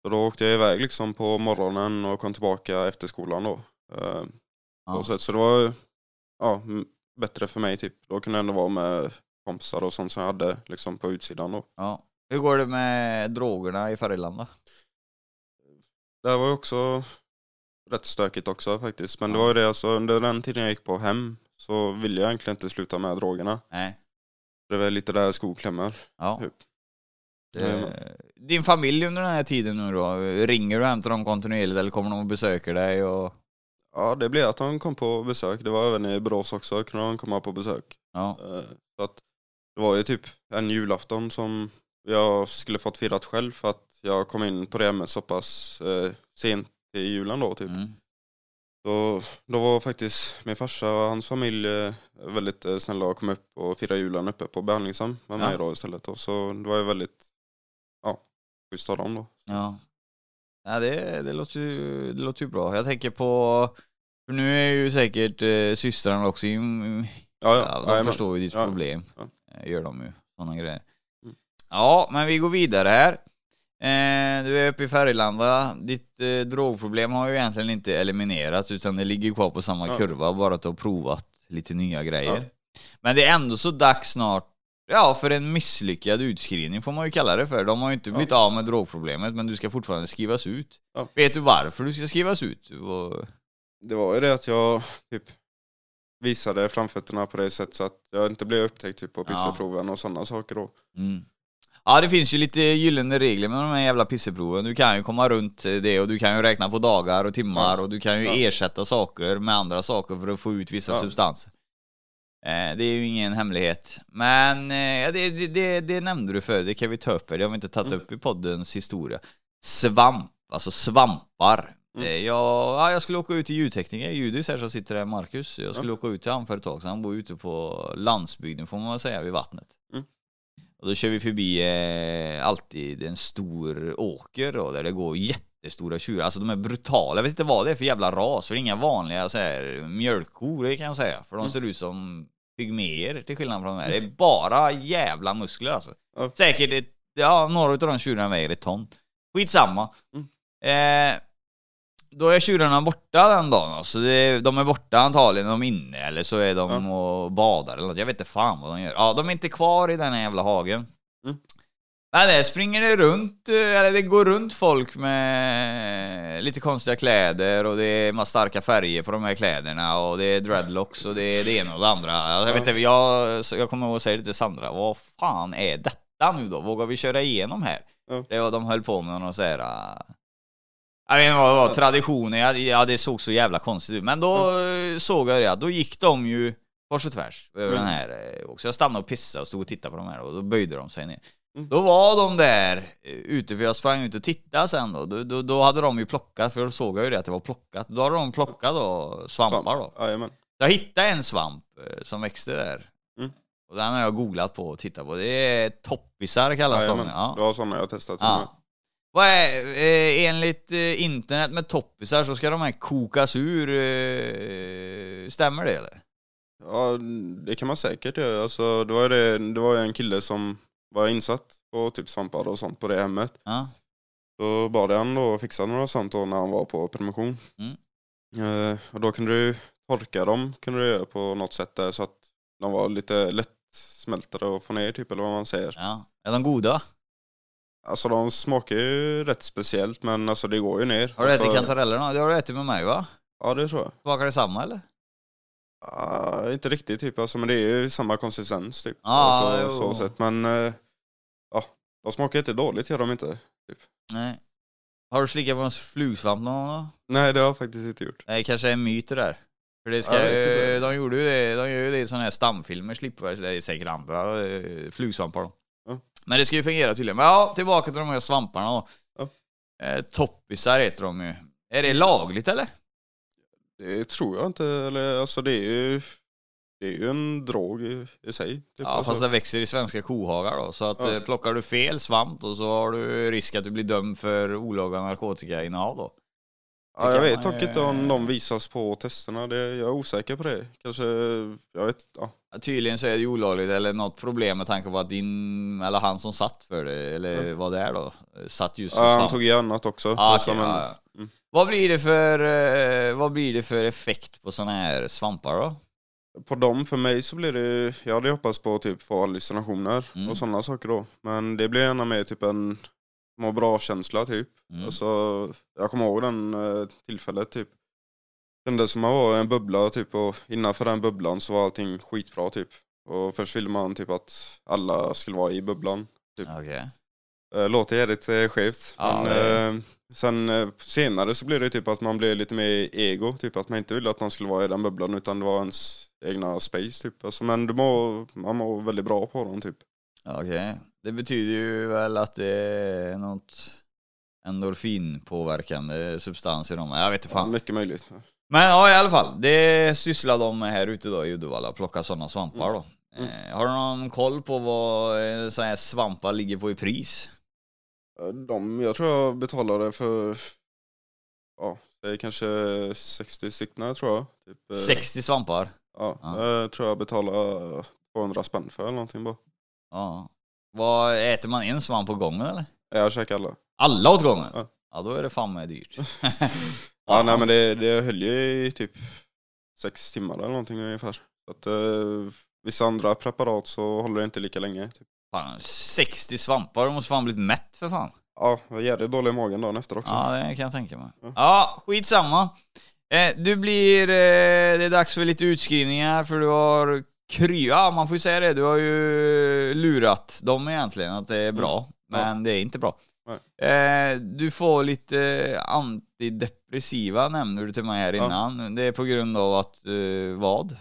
Så då åkte jag iväg liksom på morgonen och kom tillbaka efter skolan då. Eh,
Ja.
sätt. Så det var ja, bättre för mig typ. Då kunde jag ändå vara med kompisar och sånt som jag hade liksom på utsidan då.
Ja. Hur går det med drogerna i Färgelanda?
Det var ju också rätt stökigt också faktiskt. Men det
Ja.
var ju det alltså under den tiden jag gick på hem så ville jag egentligen inte sluta med drogerna.
Nej.
Det är väl lite där skon klämmer.
Ja.
Typ.
Det... Din familj under den här tiden nu då? Ringer du hem till dem kontinuerligt eller kommer de och besöker dig? Och...
Ja, det blev att de kom på besök. Det var även i Borås också, kunde de komma på besök.
Ja.
Eh, Så att det var ju typ en julafton som jag skulle fått firat själv för att jag kom in på det så pass eh, sent i julen då typ.
Mm.
Så då var faktiskt min farsa och hans familj eh, väldigt eh, snälla och kom upp och firade julen uppe på behandlingshem med
Ja.
mig då istället. Då. Så det var ju väldigt, ja, schysst av dem då.
Ja. Ja, det, det, låter ju, det låter ju bra. Jag tänker på, för nu är ju säkert eh, systrarna också in,
Ja,
ja,
ja,
de förstår ju ditt
Ja.
problem.
Ja.
Eh, Gör de ju, sådana grejer.
Mm.
Ja, men vi går vidare här. Eh, du är uppe i Färgelanda. Ditt eh, drogproblem har ju egentligen inte eliminerats utan det ligger kvar på samma
Ja.
kurva, bara att du har provat lite nya grejer. Men det är ändå så dags snart, ja för en misslyckad utskrivning får man ju kalla det för. De har ju inte
Ja.
blivit av med drogproblemet men du ska fortfarande skrivas ut.
Ja.
Vet du varför du ska skrivas ut? Och,
Det var ju det att jag typ visade framfötterna på det sättet så att jag inte blev upptäckt typ på
Ja.
pisseproven och sådana saker då.
Mm. Ja det finns ju lite gyllene regler med de här jävla pisseproven. Du kan ju komma runt det och du kan ju räkna på dagar och timmar
Ja.
och du kan ju
Ja.
ersätta saker med andra saker för att få ut vissa
Ja.
substanser. Eh, det är ju ingen hemlighet. Men eh, det, det, det, det nämnde du för det kan vi ta upp här. Det har vi inte tagit
Mm.
upp i poddens historia. Svamp, alltså svampar.
Mm.
Eh, jag, ja, jag skulle åka ut till ljudtekniker, Judis här som sitter där, Marcus. Jag skulle åka ut till han för ett tag sedan. Han bor ute på landsbygden får man väl säga, vid vattnet.
Mm.
Och då kör vi förbi eh, alltid en stor åker då, där det går jättestora tjurar. Alltså de är brutala. Jag vet inte vad det är för jävla ras. För det är inga vanliga så här, mjölkkor, kan jag säga. För de
Mm.
ser ut som pygméer till skillnad från de här. Det är bara jävla muskler alltså. Säkert ett, ja, några av de tjurarna väger ett ton. Skitsamma.
Mm.
Eh, då är tjurarna borta den dagen. Så det, de är borta antagligen, de är inne eller så är de och badar eller något. Jag vet inte fan vad de gör. Ja, de är inte kvar i den här jävla hagen.
Mm.
Men där springer det runt, eller det går runt folk med lite konstiga kläder och det är massa starka färger på de här kläderna och det är dreadlocks och det är det ena och det andra. Jag, vet inte, jag, jag kommer ihåg att säga det till Sandra, vad fan är detta nu då? Vågar vi köra igenom här?
Ja.
Det var de höll på med någon så här, Jag vet inte vad det var, traditioner, ja, ja det såg så jävla konstigt ut. Men då eh, såg jag det, då gick de ju kors och tvärs över
Mm.
den här eh, också. Jag stannade och pissade och stod och tittade på de här och då böjde de sig ner.
Mm.
Då var de där eh, ute, för jag sprang ut och tittade sen då. Då, då, då hade de ju plockat, för då såg jag ju det att det var plockat. Då hade de plockat då svampar då.
Jajamän.
Jag hittade en svamp som växte där.
Mm.
Och den har jag googlat på och tittat på. Det är toppisar kallas de. Ja.
Det var sådana jag testat.
Ja. Vad är, eh, enligt eh, internet med toppisar så ska de här kokas ur, eh, stämmer det eller?
Ja, det kan man säkert göra. Alltså, det var ju det, det var ju en kille som var insatt på typ svampar och sånt på det hemmet.
Ja.
Så bad jag han då fixa några sånt då när han var på permission.
Mm.
Eh, och då kunde du torka dem kunde du göra på något sätt där så att de var lite lättsmältade att få ner typ eller vad man säger.
ja. Är de goda?
Alltså de smakar ju rätt speciellt men alltså det går ju ner.
Har du
alltså,
ätit kantarellerna? Det har du ätit med mig va?
Ja det tror jag.
Smakar det samma eller?
Ah, inte riktigt typ alltså men det är ju samma konsistens typ.
Ja,
alltså, så sätt. Men eh, ja, de smakar inte dåligt gör de inte.
Nej. Har du slickat på en flugsvamp någon gång?
Nej det har jag faktiskt inte gjort.
Det kanske är en myt det där. För det ska,
inte.
de gjorde ju det, de gör ju det i sådana här stamfilmer, slipper, det är säkert andra eh, flugsvampar då. Men det ska ju fungera tydligen. Men ja, tillbaka till de här svamparna då.
Ja.
Eh, toppisar heter de ju. Är det lagligt eller?
Det tror jag inte. Eller alltså det är ju, det är ju en drog i, i sig. Typ,
Ja,
alltså.
fast det växer i svenska kohagar då. Så att
Ja.
eh, plockar du fel svamp då så har du risk att du blir dömd för olaga narkotikainnehav då.
ja, jag vet dock inte om de visas på testerna. Det, jag är osäker på det. Kanske, jag vet, ja.
Tydligen så är det ju olagligt eller något problem med tanke på att din, eller han som satt för det, eller vad det är då, satt just för
ja han tog i annat också.
Ah, okej,
men-
ja, ja.
mm.
Vad blir det för, eh, vad blir det för effekt på såna här svampar då?
På dem, för mig så blir det, jag hade hoppats på typ få hallucinationer
Mm.
och sådana saker då. Men det blir gärna mer typ en må bra-känsla typ.
Mm.
Alltså, jag kommer ihåg den eh, tillfället typ. Kändes som man var i en bubbla typ och innanför den bubblan så var allting skitbra typ. Och först ville man typ att alla skulle vara i bubblan. Typ.
Okej.
Eh, Låter jävligt eh, skevt.
Ja,
men
det-
eh, sen eh, senare så blev det typ att man blev lite mer ego. Typ att man inte ville att någon skulle vara i den bubblan utan det var ens egna space typ. Alltså, men du mår, man mår väldigt bra på dem typ.
Okej. Det betyder ju väl att det är något endorfinpåverkande substans i dem. Jag vet inte
Ja,
fan.
mycket möjligt.
Men ja, i alla fall. Det sysslar de med här ute då i Uddevalla, plocka sådana svampar då.
Mm.
Eh, har du någon koll på vad eh, sådana här svampar ligger på i pris?
Eh, De, jag tror jag betalade för, ja, det är kanske 60 stycken tror jag. Typ, eh,
60 svampar?
Ja,
Ja.
jag tror jag betalade 200 spänn för eller någonting bara.
Ja. Vad, äter man en svamp på gången eller?
Jag käkar alla.
Alla åt gången?
Ja.
Ja, då är det fan med dyrt.
Ja, nej men det, det höll ju i typ sex timmar eller någonting ungefär. Så att, eh, vissa andra preparat så håller det inte lika länge. Typ.
Fan, 60 svampar, du måste fan blivit mätt för fan.
Ja, jag var jävligt dålig i magen dagen efter också.
Ja, det kan jag tänka mig.
Ja.
Ja, skitsamma. Eh, du blir, eh, det är dags för lite utskrivningar för du har kry... Ja, man får ju säga det. Du har ju lurat dem egentligen att det är bra. Men det är inte bra. Eh, du får lite antidepressiva nämnde du till mig här
Ja.
innan. Det är på grund av att, eh, vad?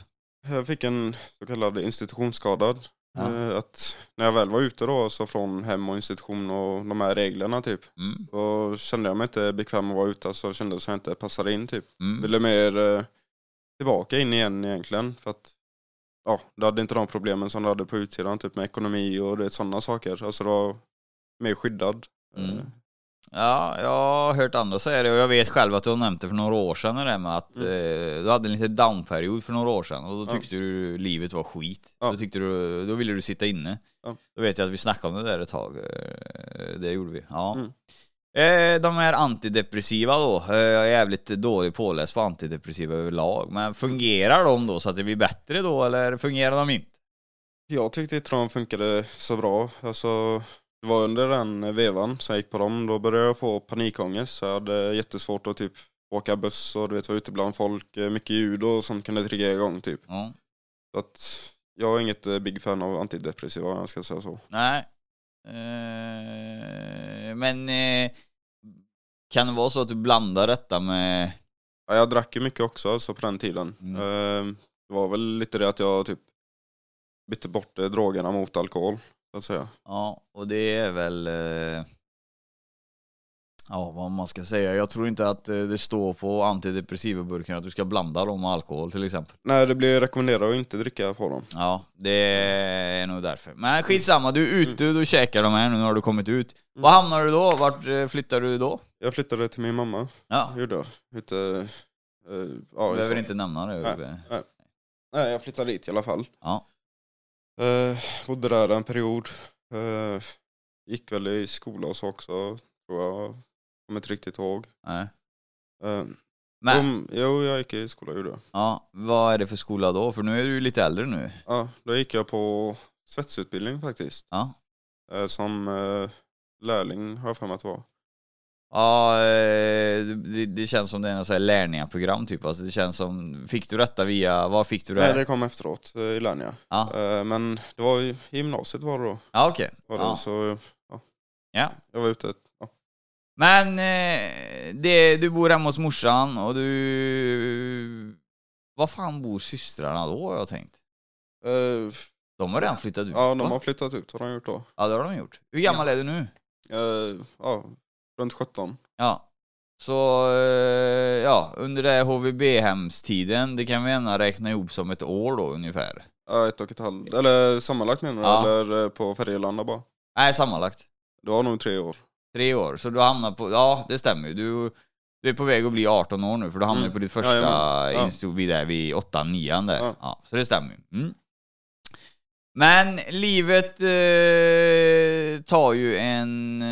Jag fick en så kallad institutionsskadad.
Ja.
Eh, Att när jag väl var ute då, så från hem och institution och de här reglerna typ.
Mm,
Då kände jag mig inte bekväm att vara ute så kände jag att jag inte passade in typ.
mm.
Ville mer eh, tillbaka in igen egentligen. För att ja, det hade inte de problemen som det hade på utsidan, typ med ekonomi och sådana saker. Alltså var mer skyddad.
Mm.
Eh,
Ja, jag har hört andra säga det och jag vet själv att du har nämnt det för några år sedan det där med att
Mm.
eh, du hade en liten downperiod för några år sedan och då
Ja.
tyckte du livet var skit.
Ja.
Då, tyckte du, då ville du sitta inne.
Ja.
Då vet jag att vi snackade om det där ett tag. Eh, Det gjorde vi. Ja.
Mm.
Eh, De här antidepressiva då, eh, jag är jävligt dålig påläst på antidepressiva överlag. Men fungerar de då så att det blir bättre då eller fungerar de inte?
Jag tyckte inte de funkade så bra. Alltså, det var under den vevan som jag gick på dem, då började jag få panikångest. Så jag hade jättesvårt att typ åka buss och du vet vara ute bland folk. Eh, Mycket ljud och sånt kunde trigga igång typ.
Ja.
Så att jag är inget eh, big fan av antidepressiva om jag ska säga så.
Nej. Eh, men eh, Kan det vara så att du blandar detta med...
Ja, jag drack ju mycket också alltså, på den tiden.
Mm.
Eh, det var väl lite det att jag typ bytte bort eh, drogerna mot alkohol, så att säga.
Ja, och det är väl... Eh... Ja, vad man ska säga. Jag tror inte att eh, det står på antidepressiva burken att du ska blanda dem med alkohol till exempel.
Nej, det blir rekommenderat att inte dricka på dem.
Ja, det är nog därför. Men skitsamma, du är ute, du käkar de här nu när du kommit ut. Var hamnar du då? Vart eh, flyttar du då?
Jag flyttade till min mamma,
Ja,
gjorde jag. Ute, eh, ja,
du behöver inte nämna det.
Nej, jag flyttade dit i alla fall.
Ja.
Eh, bodde där en period. Eh, gick väl i skola och så också, tror jag. Kommer inte riktigt ihåg.
Nej.
Eh,
Men,
de, jo, jag gick i skola, gjorde jag.
ja, vad är det för skola då? För nu är du ju lite äldre nu.
Ja, då gick jag på svetsutbildning faktiskt.
Ja.
Eh, som eh, lärling har jag för mig att det var.
Ja, eh, det, det känns som det är något så här typ. Alltså det känns som, fick du detta via, var fick du det?
Nej,
här?
det kom efteråt eh, i Lernia.
Ja,
Eh, men det var i, gymnasiet var det då.
ja okej.
Var det,
Ja.
Så
Ja.
jag var ute. Ja.
Men det, du bor hemma hos morsan och du... Var fan bor systrarna då har jag tänkt?
Eh,
De har redan flyttat ut
ja, de har flyttat ut, har de gjort då.
Ja det har de gjort. Hur gammal är du nu?
Eh, ja, runt 17.
Ja. Så, eh, ja, under det HVB-hemstiden, det kan vi gärna räkna ihop som ett år då ungefär.
Ja, ett och ett halvt. Eller sammanlagt menar du?
Ja.
Eller eh, på Färgelanda bara?
Nej, sammanlagt.
Det var nog tre år.
Tre år. Så du hamnar på, ja det stämmer ju. Du, du är på väg att bli 18 år nu för du hamnar
Mm.
på ditt första
Jajamän. Ja.
instod vid där vid 8 9 där. Ja.
Ja.
så det stämmer ju. Mm. Men livet eh, tar ju en, eh,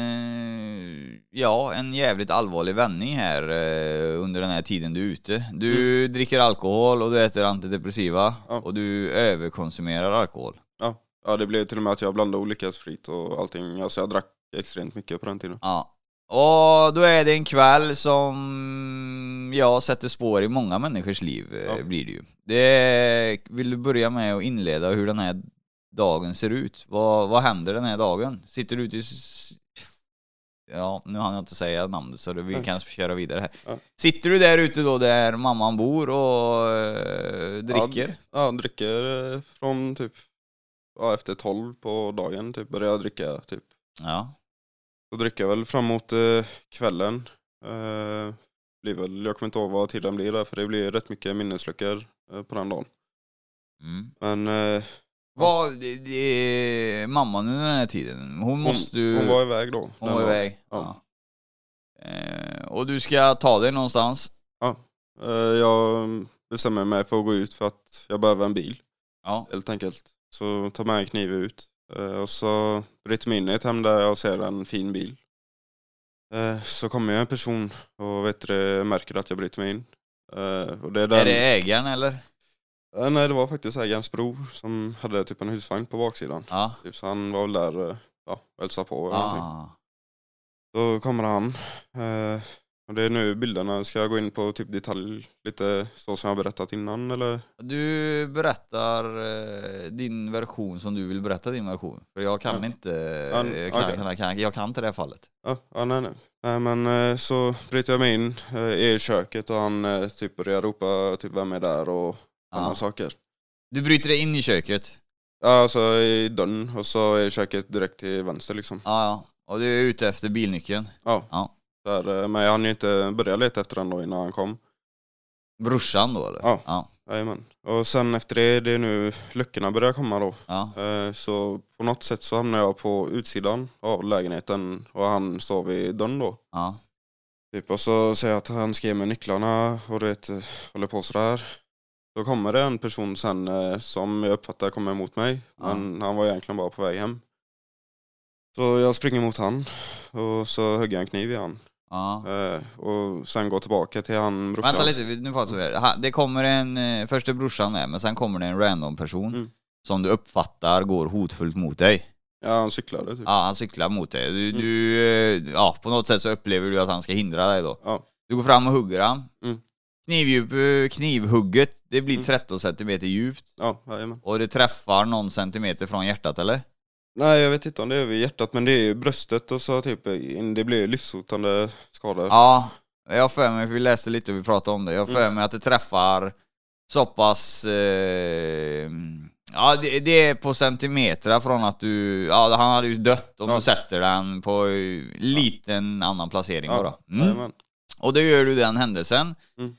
ja, en jävligt allvarlig vändning här eh, under den här tiden du är ute. Du dricker alkohol och du äter antidepressiva
Mm. Ja.
och du överkonsumerar alkohol.
Ja. ja, det blev till och med att jag blandade olika sprit och allting. Alltså jag drack extremt mycket på den tiden.
Ja. Och då är det en kväll som jag sätter spår i många människors liv eh,
Ja.
blir det ju. Det, vill du börja med att inleda hur den här dagen ser ut? Vad, vad händer den här dagen? Sitter du ute i... Ja, nu hann jag inte säga namnet så det, vi kan köra vidare här.
Ja.
Sitter du där ute då där mamman bor och eh, dricker?
Ja, dricker eh, från typ ja, efter 12 på dagen typ började jag dricka typ.
Ja.
Så dricker jag väl framåt eh, kvällen. Eh, blir väl, jag kommer inte ihåg vad tiden blir där för det blir rätt mycket minnesluckor eh, på den dagen.
Mm.
Men eh,
Vad, det, det, mamman under den här tiden, hon måste ju...
hon var iväg då.
Hon var iväg.
Ja.
Ja. Eh, och du ska ta dig någonstans.
Eh, jag bestämmer mig för att gå ut för att jag behöver en bil
Ja.
helt enkelt. Så tar med en kniv ut. Eh, och så bryter mig in i ett hem där jag ser en fin bil. Eh, så kommer en person och vet du, märker att jag bryter mig in. Eh, och det är, den,
Är det ägaren eller?
Eh, nej det var faktiskt ägarens bror som hade typ en husvagn på baksidan.
Ja.
Typ, så han var väl där eh, ja, och hälsade på eller någonting.
Ah.
Då kommer han. Eh, och det är nu bilderna. Ska jag gå in på typ detalj lite så som jag berättat innan eller?
Du berättar eh, din version som du vill berätta din version. För jag kan
Ja.
inte,
Ja,
jag kan,
okej.
jag kan, jag kan inte det här fallet.
Ja, ja nej nej. Nej men eh, så bryter jag mig in eh, i köket och han eh, typ börjar ropa typ vem är där och sådana
Ja.
saker.
Du bryter dig in i köket.
Ja alltså i dörren och så är köket direkt till vänster liksom.
Ja, ja. Och du är ute efter bilnyckeln.
Ja.
Ja.
Där, eh, men jag hann ju inte börja leta efter den då innan han kom.
Brorsan då eller?
Ja.
Ja.
Jajamän. Och sen efter det, det är nu luckorna börjar komma då.
ja.
Eh, Så på något sätt så hamnar jag på utsidan av lägenheten och han står vid dörren då.
ja.
Typ, och så säger jag att han ska ge mig nycklarna och du vet, eh, håller på sådär. Då kommer det en person sen eh, som jag uppfattar kommer emot mig.
Ja.
Men han var egentligen bara på väg hem. Så jag springer mot han och så hugger jag en kniv i han.
ja.
Eh, och sen går tillbaka till han brorsan.
Vänta lite, nu pratar vi Det kommer en, eh, först är brorsan där, men sen kommer det en random person
Mm.
som du uppfattar går hotfullt mot dig.
Ja han cyklade typ.
Ja, han cyklar mot dig. Du,
Mm.
du, ja, på något sätt så upplever du att han ska hindra dig då.
Ja.
Du går fram och hugger han.
Mm.
Knivdjup, eh, knivhugget, det blir
Mm.
13 centimeter djupt
Ja, jajamän.
och det träffar någon centimeter från hjärtat eller?
Nej jag vet inte om det är över hjärtat men det är ju bröstet och så typ, det blir livshotande skador.
Ja, jag har för mig, för vi läste lite och vi pratade om det, jag har för
Mm.
mig att det träffar så pass... Eh, ja, det, det är på centimeter från att du... Ja, han hade ju dött om
Ja.
du sätter den på eh, liten annan placering
Ja,
bara. Mm. Och då gör du den händelsen.
Mm.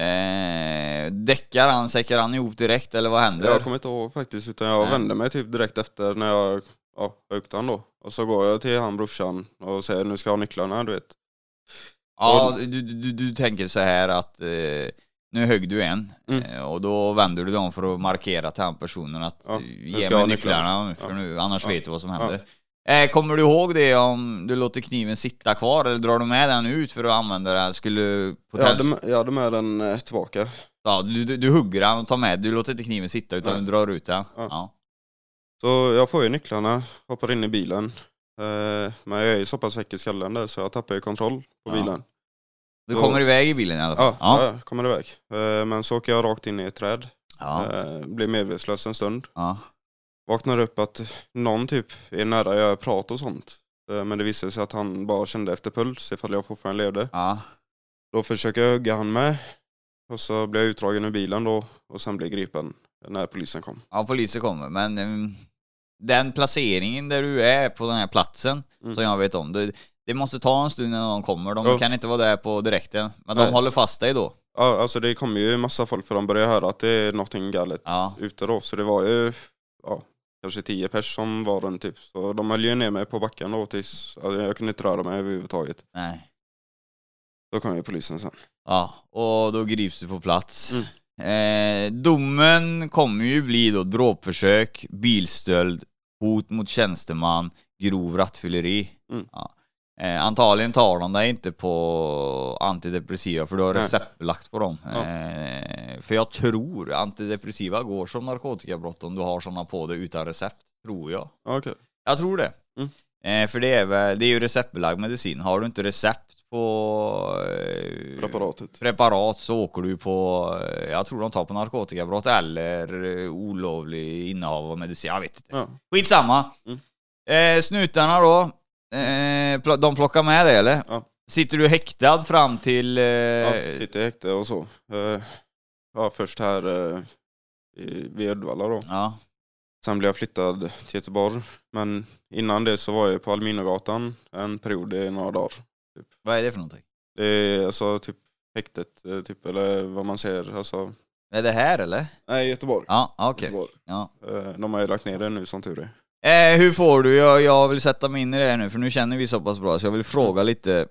Eh, däckar han, säckar han ihop direkt eller vad händer?
Jag kommer inte ihåg faktiskt utan jag
Nej.
vände mig typ direkt efter när jag ja, högt han då. Och så går jag till han brorsan och säger nu ska jag ha nycklarna du vet.
Ja, du, du, du tänker så här att eh, nu högg du en
Mm.
eh, och då vänder du dem för att markera till den personen att
Ja,
ge mig nycklarna,
nycklarna.
för nu, annars
Ja.
vet du vad som händer. Eh, kommer du ihåg det om du låter kniven sitta kvar eller drar du med den ut för att använda den? Skulle
med- jag hade med den eh, tillbaka.
ja, du, du, du hugger den och tar med, du låter inte kniven sitta utan
Nej.
du drar ut den.
Ja.
Ja.
Så jag får ju nycklarna, hoppar in i bilen. Eh, men jag är ju så pass väck i skallen där så jag tappar ju kontroll på
Ja.
bilen.
Du kommer iväg i bilen i alla fall?
Ja, ja. jag kommer iväg. Men så åker jag rakt in i ett träd.
ja.
Blir medvetslös en stund.
ja.
Vaknar upp att någon typ är nära, jag pratar och sånt. Eh, men det visade sig att han bara kände efter puls ifall jag fortfarande levde.
ja.
Då försöker jag hugga han med. Och så blir jag utdragen ur bilen då och sen blir jag gripen när polisen kom.
Ja, polisen kommer, men ehm, den placeringen där du är på den här platsen,
Mm.
som jag vet om, det, det måste ta en stund innan de kommer. De
Ja.
kan inte vara där på direkten, men
Nej.
de håller fast dig då.
Ja, alltså det kommer ju massa folk för de börjar höra att det är någonting galet
Ja.
ute då. Så det var ju ja, kanske tio pers som var runt typ. Så de höll ju ner mig på backen då tills alltså, jag kunde inte röra mig överhuvudtaget.
Nej.
Då kom ju polisen sen.
Ja, och då grips du på plats.
Mm.
Eh, domen kommer ju bli då dråpförsök, bilstöld, hot mot tjänsteman, grov rattfylleri.
Mm.
Ja. Eh, antagligen tar de dig inte på antidepressiva för du har receptbelagt på dem.
Ja.
Eh, för jag tror antidepressiva går som narkotikabrott om du har sådana på dig utan recept. Tror jag.
Ja, okej.
Jag tror det.
Mm.
Eh, för det är väl, det är ju receptbelagd medicin. Har du inte recept på eh,
Preparatet.
preparat så åker du på, eh, jag tror de tar på narkotikabrott eller eh, olovlig innehav av medicin, jag vet inte.
Ja.
Skitsamma.
Mm.
Eh, snutarna då, eh, de plockar med dig eller?
Ja.
Sitter du häktad fram till... Eh,
Ja, sitter i häkte och så. Eh, Ja, först här eh, i- vid Uddevalla då.
ja.
Sen blev jag flyttad till Göteborg. Men innan det så var jag på Alminogatan en period i några dagar.
Vad är det för någonting?
Det är alltså typ häktet, eh, typ, eller vad man säger. Alltså,
Är det här eller?
nej, Göteborg.
Ja, okej.
Göteborg.
Ja.
Eh, De har ju lagt ner det nu som tur är.
Eh, hur får du, jag, jag vill sätta mig in i det här nu för nu känner vi så pass bra så jag vill fråga lite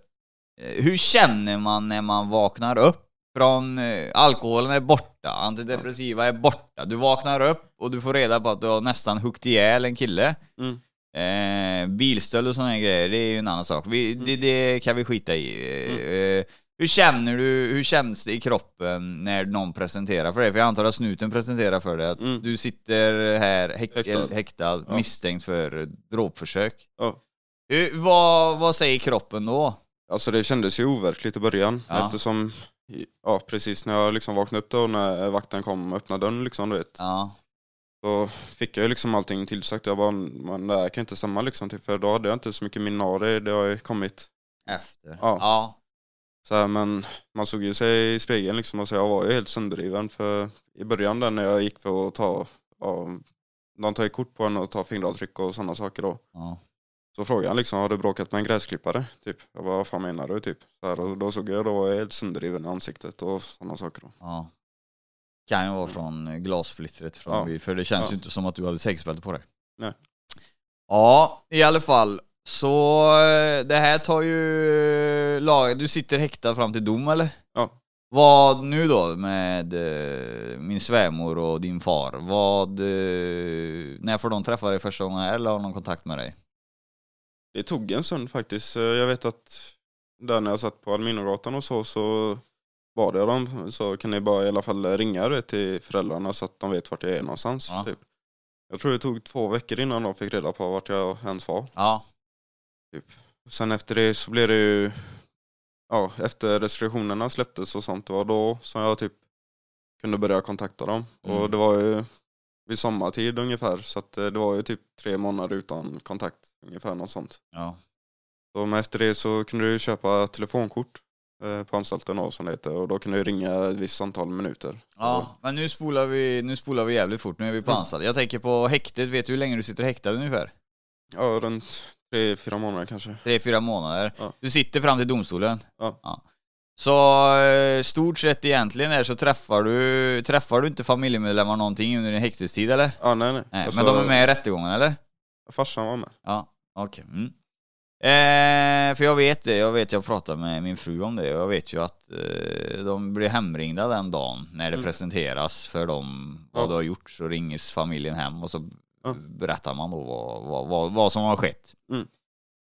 eh, Hur känner man när man vaknar upp? Från eh, alkoholen är borta, antidepressiva är borta, du vaknar upp och du får reda på att du har nästan huggit ihjäl en kille.
Mm.
eh, Bilstöld och sådana grejer, det är ju en annan sak, vi, det, det kan vi skita i. Eh, eh, Hur känner du, hur känns det i kroppen när någon presenterar för dig? För jag antar att snuten presenterar för dig att
Mm.
du sitter här häk,
Häktad.
häktad,
Ja.
misstänkt för dråpförsök.
Ja.
Hur, vad, vad säger kroppen då?
Alltså det kändes ju overkligt i början
Ja.
eftersom, ja precis när jag liksom vaknade upp då när vakten kom och öppnade dörren liksom du vet.
Ja,
Så fick jag ju liksom allting tillsagt. Jag bara, men det här kan inte stämma liksom. Typ, för då hade jag inte så mycket det. Det har ju kommit.
efter.
Ja.
ja.
Så här, men man såg ju sig i spegeln liksom och så jag var ju helt sönderdriven. För i början där när jag gick för att ta, ja, de tar ju kort på en och tar fingeravtryck och sådana saker då.
ja.
Så frågade han liksom, har du bråkat med en gräsklippare? Typ. Jag bara, vad fan menar du? Typ. Så här, och då såg jag, då var jag helt sönderdriven i ansiktet och sådana saker då.
ja. Kan ju vara från glassplittret från
Ja.
för det känns ju inte som att du hade säkerhetsbälte på dig.
Nej.
Ja, i alla fall. Så eh, det här tar ju lag. Du sitter häktad fram till dom eller?
Ja.
Vad nu då med eh, min svärmor och din far? Vad, eh, när får de träffa dig första gången eller har de kontakt med dig?
Det tog en stund faktiskt. Jag vet att där när jag satt på Alminogatan och så, så bad jag dem så kan ni bara i alla fall ringa vet, till föräldrarna så att de vet vart jag är någonstans.
Ja.
Typ. Jag tror det tog två veckor innan de fick reda på vart jag ens var.
Ja,
Sen efter det så blev det ju, ja, efter restriktionerna släpptes och sånt, det var då som jag typ kunde börja kontakta dem.
Mm.
Och det var ju vid sommartid ungefär. Så att eh, det var ju typ tre månader utan kontakt, ungefär något sånt.
Ja.
Så, men efter det så kunde du köpa telefonkort eh, på anstalten då, som det heter. Och då kunde du ringa ett visst antal minuter.
Ja, men nu spolar vi, nu spolar vi jävligt fort, nu är vi på
Mm.
anstalt. Jag tänker på häktet, vet du hur länge du sitter häktad ungefär?
Ja, runt tre, fyra månader kanske.
Tre, fyra månader.
Ja.
Du sitter fram till domstolen.
Ja.
Så eh, stort sett egentligen är så träffar du, träffar du inte familjemedlemmar någonting under din häktestid eller?
Ja, nej nej.
Nej,
Alltså,
men de är med i rättegången eller?
Farsan var med.
Ja, okej. Mm. Eh, för jag vet det, jag vet jag pratade med min fru om det och jag vet ju att eh, de blir hemringda den dagen när det
Mm.
presenteras för dem vad
Ja.
du har gjort så ringes familjen hem och så
Ja.
berättar man då vad, vad, vad, vad som har skett.
Mm.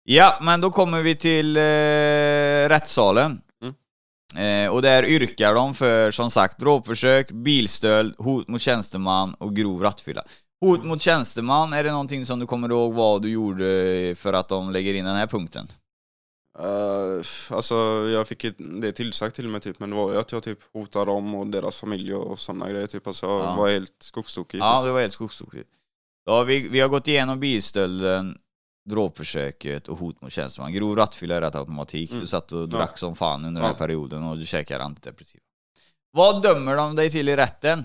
Ja, men då kommer vi till eh, rättssalen.
Mm.
Eh, och där yrkar de för som sagt dråpförsök, bilstöld, hot mot tjänsteman och grov rattfylla. Hot mot tjänsteman, är det någonting som du kommer ihåg vad du gjorde för att de lägger in den här punkten?
Uh, alltså jag fick det tillsagt till mig typ, men det var ju att jag typ hotade dem och deras familj och sådana grejer typ. Alltså jag
Ja.
var helt skogstokig.
Ja,
typ.
det var helt skogstokigt. Ja, vi, vi har gått igenom bilstölden, dråpförsöket och hot mot tjänsteman. Grov rattfylla är rätt automatik. Du
Mm.
satt och drack som fan under
Ja.
den här perioden och du käkade antidepressiva. Vad dömer de dig till i rätten?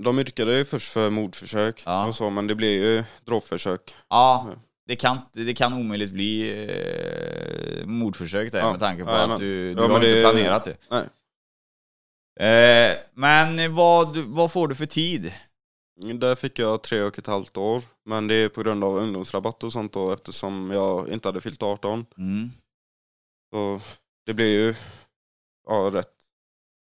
De yrkade ju först för mordförsök
Ja.
och så, men det blev ju dråpförsök.
Ja,
Ja.
det kan, det kan omöjligt bli eh, mordförsök där
Ja,
med tanke på
jajamän.
att du, du
Ja,
har inte
det-
planerat det.
Nej.
Eh, men vad, vad får du för tid?
Där fick jag tre och ett halvt år, men det är på grund av ungdomsrabatt och sånt då eftersom jag inte hade fyllt 18.
Mm.
Så det blir ju ja, rätt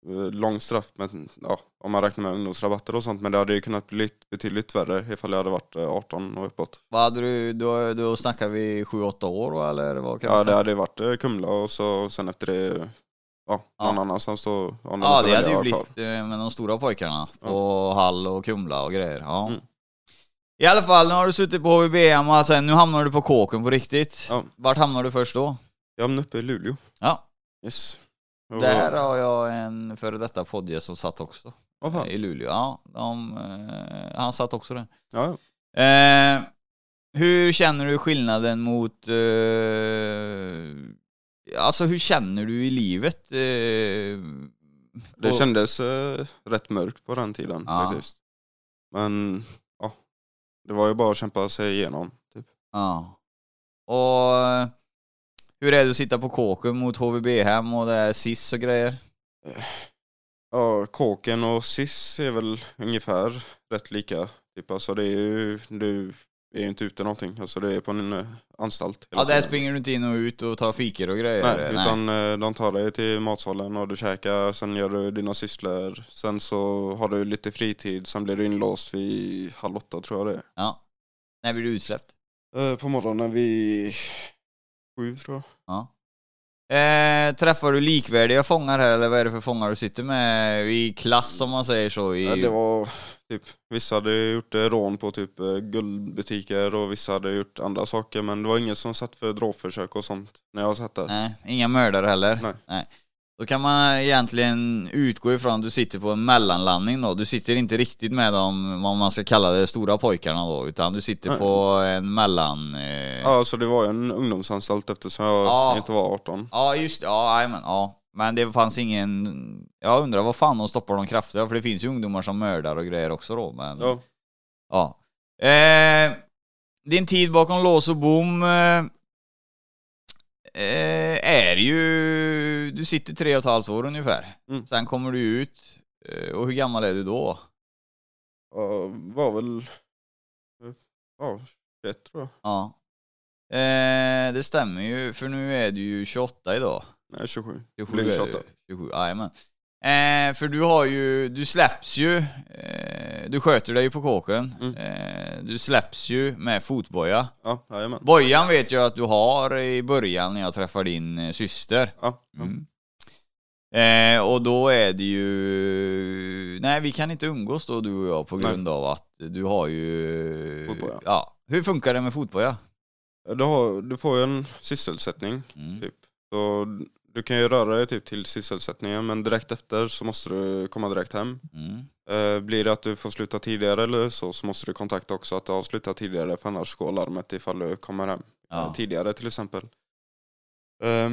eh, lång straff men, ja, om man räknar med ungdomsrabatter och sånt. Men det hade ju kunnat bli betydligt värre ifall jag hade varit eh, 18 och uppåt.
Vad hade du, då, då snackar vi 7-8 år eller vad kan
Ja, det hade varit eh, Kumla och så sen efter det, ja, någon
Ja.
annanstans då. Om de
Ja, det hade ju blivit eh, med de stora pojkarna på Hall och Kumla och grejer. Ja.
Mm.
I alla fall, nu har du suttit på HVBM och sen nu hamnar du på kåken på riktigt.
Ja.
Vart hamnar du först då?
Jag hamnade uppe i Luleå.
Ja,
Yes. Och-
där har jag en före detta poddgäst som satt också.
Fan?
I Luleå. Ja, de, eh, han satt också där.
Ja.
Eh, hur känner du skillnaden mot... Eh, alltså hur känner du i livet? Eh,
Det kändes eh, rätt mörkt på den tiden
Ja.
faktiskt. Men ja, det var ju bara att kämpa sig igenom. Typ.
Ja. Och eh, hur är det att sitta på kåken mot HVB-hem och det är SIS och grejer?
Ja, kåken och SIS är väl ungefär rätt lika. Typ, alltså det är ju, du är ju inte ute någonting. Alltså det är på en eh, anstalt.
Ja, där springer du inte in och ut och tar fikor och grejer?
Nej, utan eh, de tar dig till matsalen och du käkar, sen gör du dina sysslor. Sen så har du lite fritid, sen blir du inlåst vid halv åtta tror jag det
Ja. När blir du utsläppt?
är. Eh, På morgonen vid sju tror jag.
Ja. Eh, träffar du likvärdiga fångar här eller vad är det för fångar du sitter med i klass om man säger så? I...
Ja, det var typ, vissa hade gjort eh, rån på typ eh, guldbutiker och vissa hade gjort andra saker men det var ingen som satt för dråpförsök och sånt när jag satt där.
Nej, inga mördare heller?
Nej.
Då kan man egentligen utgå ifrån att du sitter på en mellanlandning då. Du sitter inte riktigt med de, vad man ska kalla det, stora pojkarna då, utan du sitter
Nej.
på en mellan... Eh...
Ja, så det var ju en ungdomsanstalt eftersom jag
Ja.
inte var 18.
Ja, just ja, men ja. Men det fanns ingen... Jag undrar vad fan de stoppar de kraftiga, för det finns ju ungdomar som mördar och grejer också då, men...
Ja.
Ja. Eh, din tid bakom lås och bom eh, eh, är ju... Du sitter tre och ett halvt år ungefär.
Mm.
Sen kommer du ut. Eh, och hur gammal är du då?
Ja, var väl, eh, ja, 21 tror jag.
Ja. Eh, det stämmer ju, för nu är du ju 28 idag.
Nej, 27.
27
Blir
är
28.
du. 27, jajamän. Eh, för du har ju, du släpps ju, eh, du sköter dig ju på kåken.
Mm.
Eh, du släpps ju med fotboja.
Ja, jajamän.
Bojan vet jag att du har i början när jag träffar din eh, syster.
Ja, ja.
Mm. Eh, och då är det ju... Nej, vi kan inte umgås då du och jag på
Nej.
grund av att du har ju...
Fotboja.
Ja. Hur funkar det med fotboja?
Du, har, du får ju en sysselsättning
Mm.
typ. Så du kan ju röra dig typ till sysselsättningen men direkt efter så måste du komma direkt hem.
Mm.
Eh, blir det att du får sluta tidigare eller så, så måste du kontakta också att du har slutat tidigare för annars går larmet ifall du kommer hem
Ja.
eh, tidigare till exempel. Eh,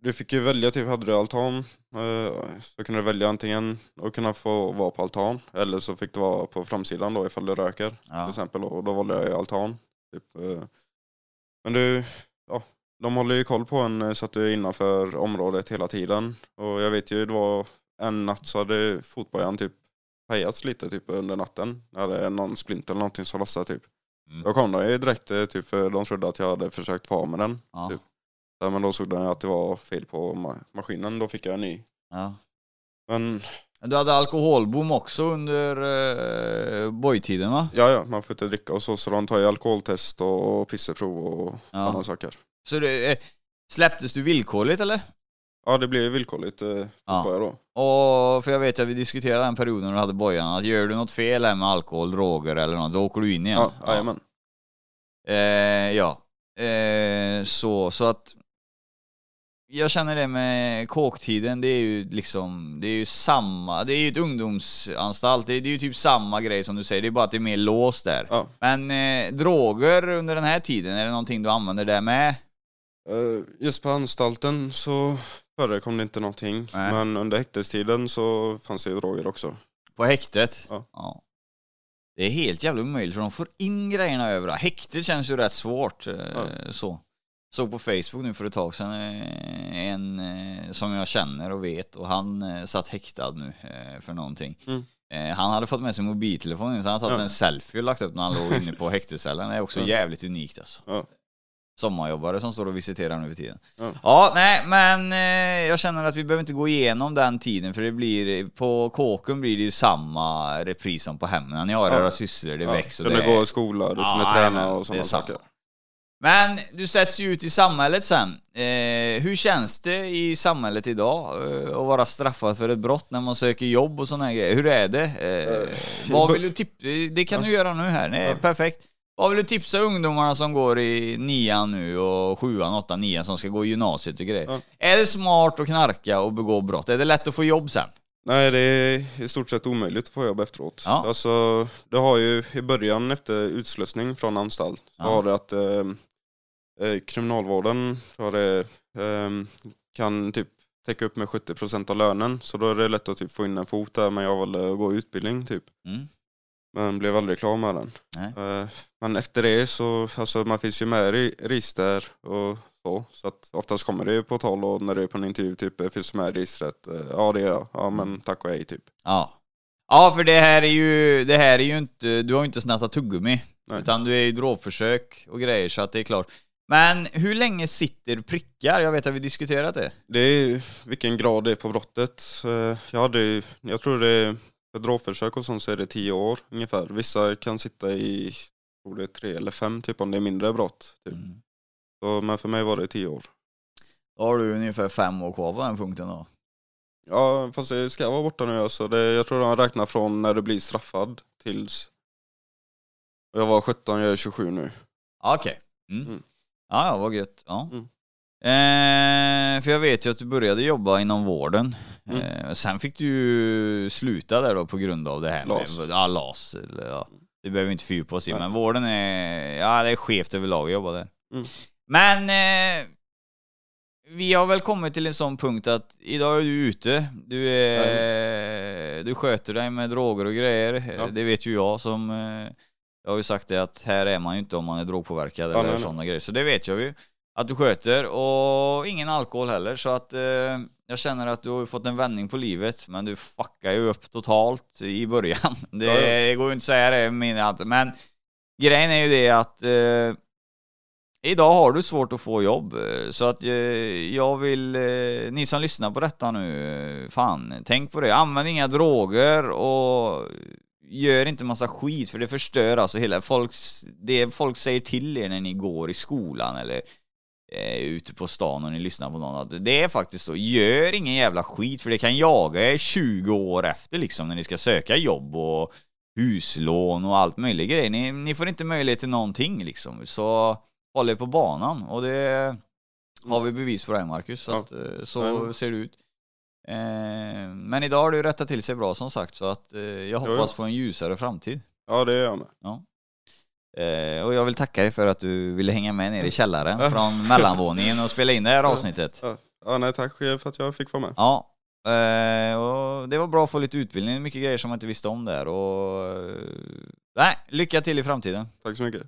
du fick ju välja, typ hade du altan eh, så kunde du välja antingen att kunna få vara på altan eller så fick du vara på framsidan då ifall du röker till
Ja.
exempel och då valde jag ju altan. Typ, eh. Men du, ja, de håller ju koll på en eh, så att du är innanför området hela tiden. Och jag vet ju, det var en natt så hade fotbojan typ pajats lite typ under natten. När det någon splint eller någonting som lossade typ.
Mm.
Då kom de ju direkt eh, typ för de trodde att jag hade försökt få av med den.
Ja.
Typ. Ja, Men då såg de att det var fel på ma- maskinen, då fick jag en ny.
Ja.
Men
Men Du hade alkoholbom också under uh, boytiden va?
ja, ja, man får inte dricka och så, så de tar ju alkoholtest och pisseprov och
Ja.
sådana saker.
Så det, eh, släpptes du villkorligt eller?
Ja, det blev ju villkorligt eh,
Ja.
då.
Och för jag vet att vi diskuterade den perioden när du hade bojan, att gör du något fel här med alkohol, droger eller något, då åker du in igen.
Ja, jajamän.
Eh, ja. Eh, så, så att jag känner det med kåktiden, det är ju liksom, det är ju samma, det är ju ett ungdomsanstalt, det är, det är ju typ samma grej som du säger, det är bara att det är mer låst där.
Ja.
Men eh, droger under den här tiden, är det någonting du använder där med?
Eh, Just på anstalten så förekom det inte någonting.
Nej.
Men under häktestiden så fanns det ju droger också.
På häktet?
Ja.
Det är helt jävla omöjligt för de får in grejerna överallt. Häktet känns ju rätt svårt. eh,
Ja.
Så. Såg på Facebook nu för ett tag sedan eh, en som jag känner och vet och han satt häktad nu för någonting.
Mm.
Han hade fått med sig mobiltelefonen så han hade tagit
Ja.
en selfie och lagt upp när han låg inne på häktescellen. Det är också
Ja.
jävligt unikt alltså. Sommarjobbare som står och visiterar nu för tiden.
Ja.
Ja, nej men eh, jag känner att vi behöver inte gå igenom den tiden för det blir, på kåken blir det ju samma repris som på hemmen. Ni har
Ja.
era sysslor, det
Ja,
väcks och
kunde
det
gå i skola, du
Ja, jajamän,
träna och sådana saker.
Men du sätts ju ut i samhället sen. Eh, hur känns det i samhället idag eh, att vara straffad för ett brott när man söker jobb och sådana grejer? Hur är det? Eh,
Eh,
vad vill du tipsa? Det kan du göra nu här,
Ja.
perfekt. Vad vill du tipsa ungdomarna som går i nian nu och sjuan, åttan, nian som ska gå i gymnasiet och grejer?
Ja.
Är det smart att knarka och begå brott? Är det lätt att få jobb sen?
Nej, det är i stort sett omöjligt att få jobb efteråt.
Ja.
Alltså, det har ju i början efter utslussning från anstalt,
Ja.
har det att eh, eh, kriminalvården jag det, eh, kan typ täcka upp med 70% av lönen. Så då är det lätt att typ få in en fot där, men jag valde att gå utbildning typ.
Mm.
Men blev aldrig klar med den.
Nej.
Eh, Men efter det så, alltså man finns ju med i register och så. Så att oftast kommer det ju på tal och när du är på en intervju typ, finns du med i registret? Eh, Ja det är jag. Ja men tack och hej typ.
Ja. Ja, för det här är ju, det här är ju inte, du har ju inte snattat tuggummi.
Nej.
Utan du är ju dråpförsök och grejer så att det är klart. Men hur länge sitter prickar? Jag vet att vi diskuterat det.
Det är vilken grad det är på brottet. Eh, Jag hade jag tror det är, för dråpförsök och sånt så är det tio år ungefär. Vissa kan sitta i, tror det är tre eller fem typ om det är mindre brott. Typ.
Mm.
Så, men för mig var det tio år.
Då har du ungefär fem år kvar på den punkten då.
Ja fast det ska vara borta nu alltså. Det, jag tror de räknar från när du blir straffad tills jag var 17, jag är 27 nu.
Ja, Okej. Mm.
Mm.
Ja, ja, vad gött. Ja.
Mm.
Eh, för jag vet ju att du började jobba inom vården.
Mm.
Eh, sen fick du ju sluta där då på grund av det här
LAS.
med ja, LAS. Eller, ja. Det behöver vi inte fördjupa oss i, men vården är, ja det är skevt överlag att jobba där.
Mm.
Men eh, vi har väl kommit till en sån punkt att idag är du ute, du, är, du sköter dig med droger och grejer.
Ja.
Det vet ju jag som, eh, jag har ju sagt det att här är man ju inte om man är drogpåverkad
Ja,
eller sådana grejer. Så det vet jag ju. Att du sköter och ingen alkohol heller så att eh, jag känner att du har fått en vändning på livet men du fuckar ju upp totalt i början. Det
Ja, ja.
går ju inte att säga det min allt. Men grejen är ju det att eh, idag har du svårt att få jobb eh, så att eh, jag vill, eh, ni som lyssnar på detta nu, eh, fan tänk på det. Använd inga droger och gör inte massa skit för det förstör alltså hela folks, det folk säger till er när ni går i skolan eller eh, ute på stan och ni lyssnar på någon. att Det är faktiskt så, gör ingen jävla skit för det kan jaga er 20 år efter liksom när ni ska söka jobb och huslån och allt möjligt grejer. Ni, ni får inte möjlighet till någonting liksom. Så håll er på banan och det har vi bevis på det här Marcus, så,
Ja.
att, eh, så ser det ut. Eh, men idag har du rättat till sig bra som sagt, så att eh, jag hoppas
jo.
på en ljusare framtid.
Ja det är jag med.
Eh, och jag vill tacka dig för att du ville hänga med ner i källaren
Ja.
från mellanvåningen och spela in det här
Ja.
avsnittet.
Ja nej tack för att jag fick vara med.
Ja, eh, och det var bra att få lite utbildning, mycket grejer som man inte visste om där och... eh, Nej, lycka till i framtiden.
Tack så mycket.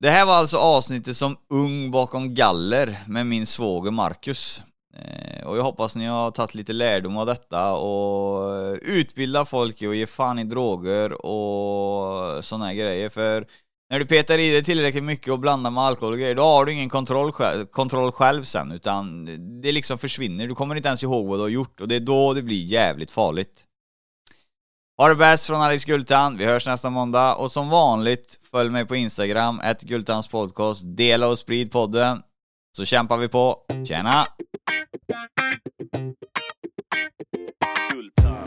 Det här var alltså avsnittet som ung bakom galler med min svåger Marcus. Eh, och jag hoppas ni har tagit lite lärdom av detta och eh, utbilda folk i att ge fan i droger och såna här grejer. För när du petar i dig tillräckligt mycket och blandar med alkohol och grejer, då har du ingen kontroll själv, kontroll själv sen, utan det liksom försvinner. Du kommer inte ens ihåg vad du har gjort och det är då det blir jävligt farligt. Ha det bäst från Alex Gultan, vi hörs nästa måndag och som vanligt följ mig på Instagram, ett Gultans podcast, dela och sprid podden så kämpar vi på. Tjena!
Gultan.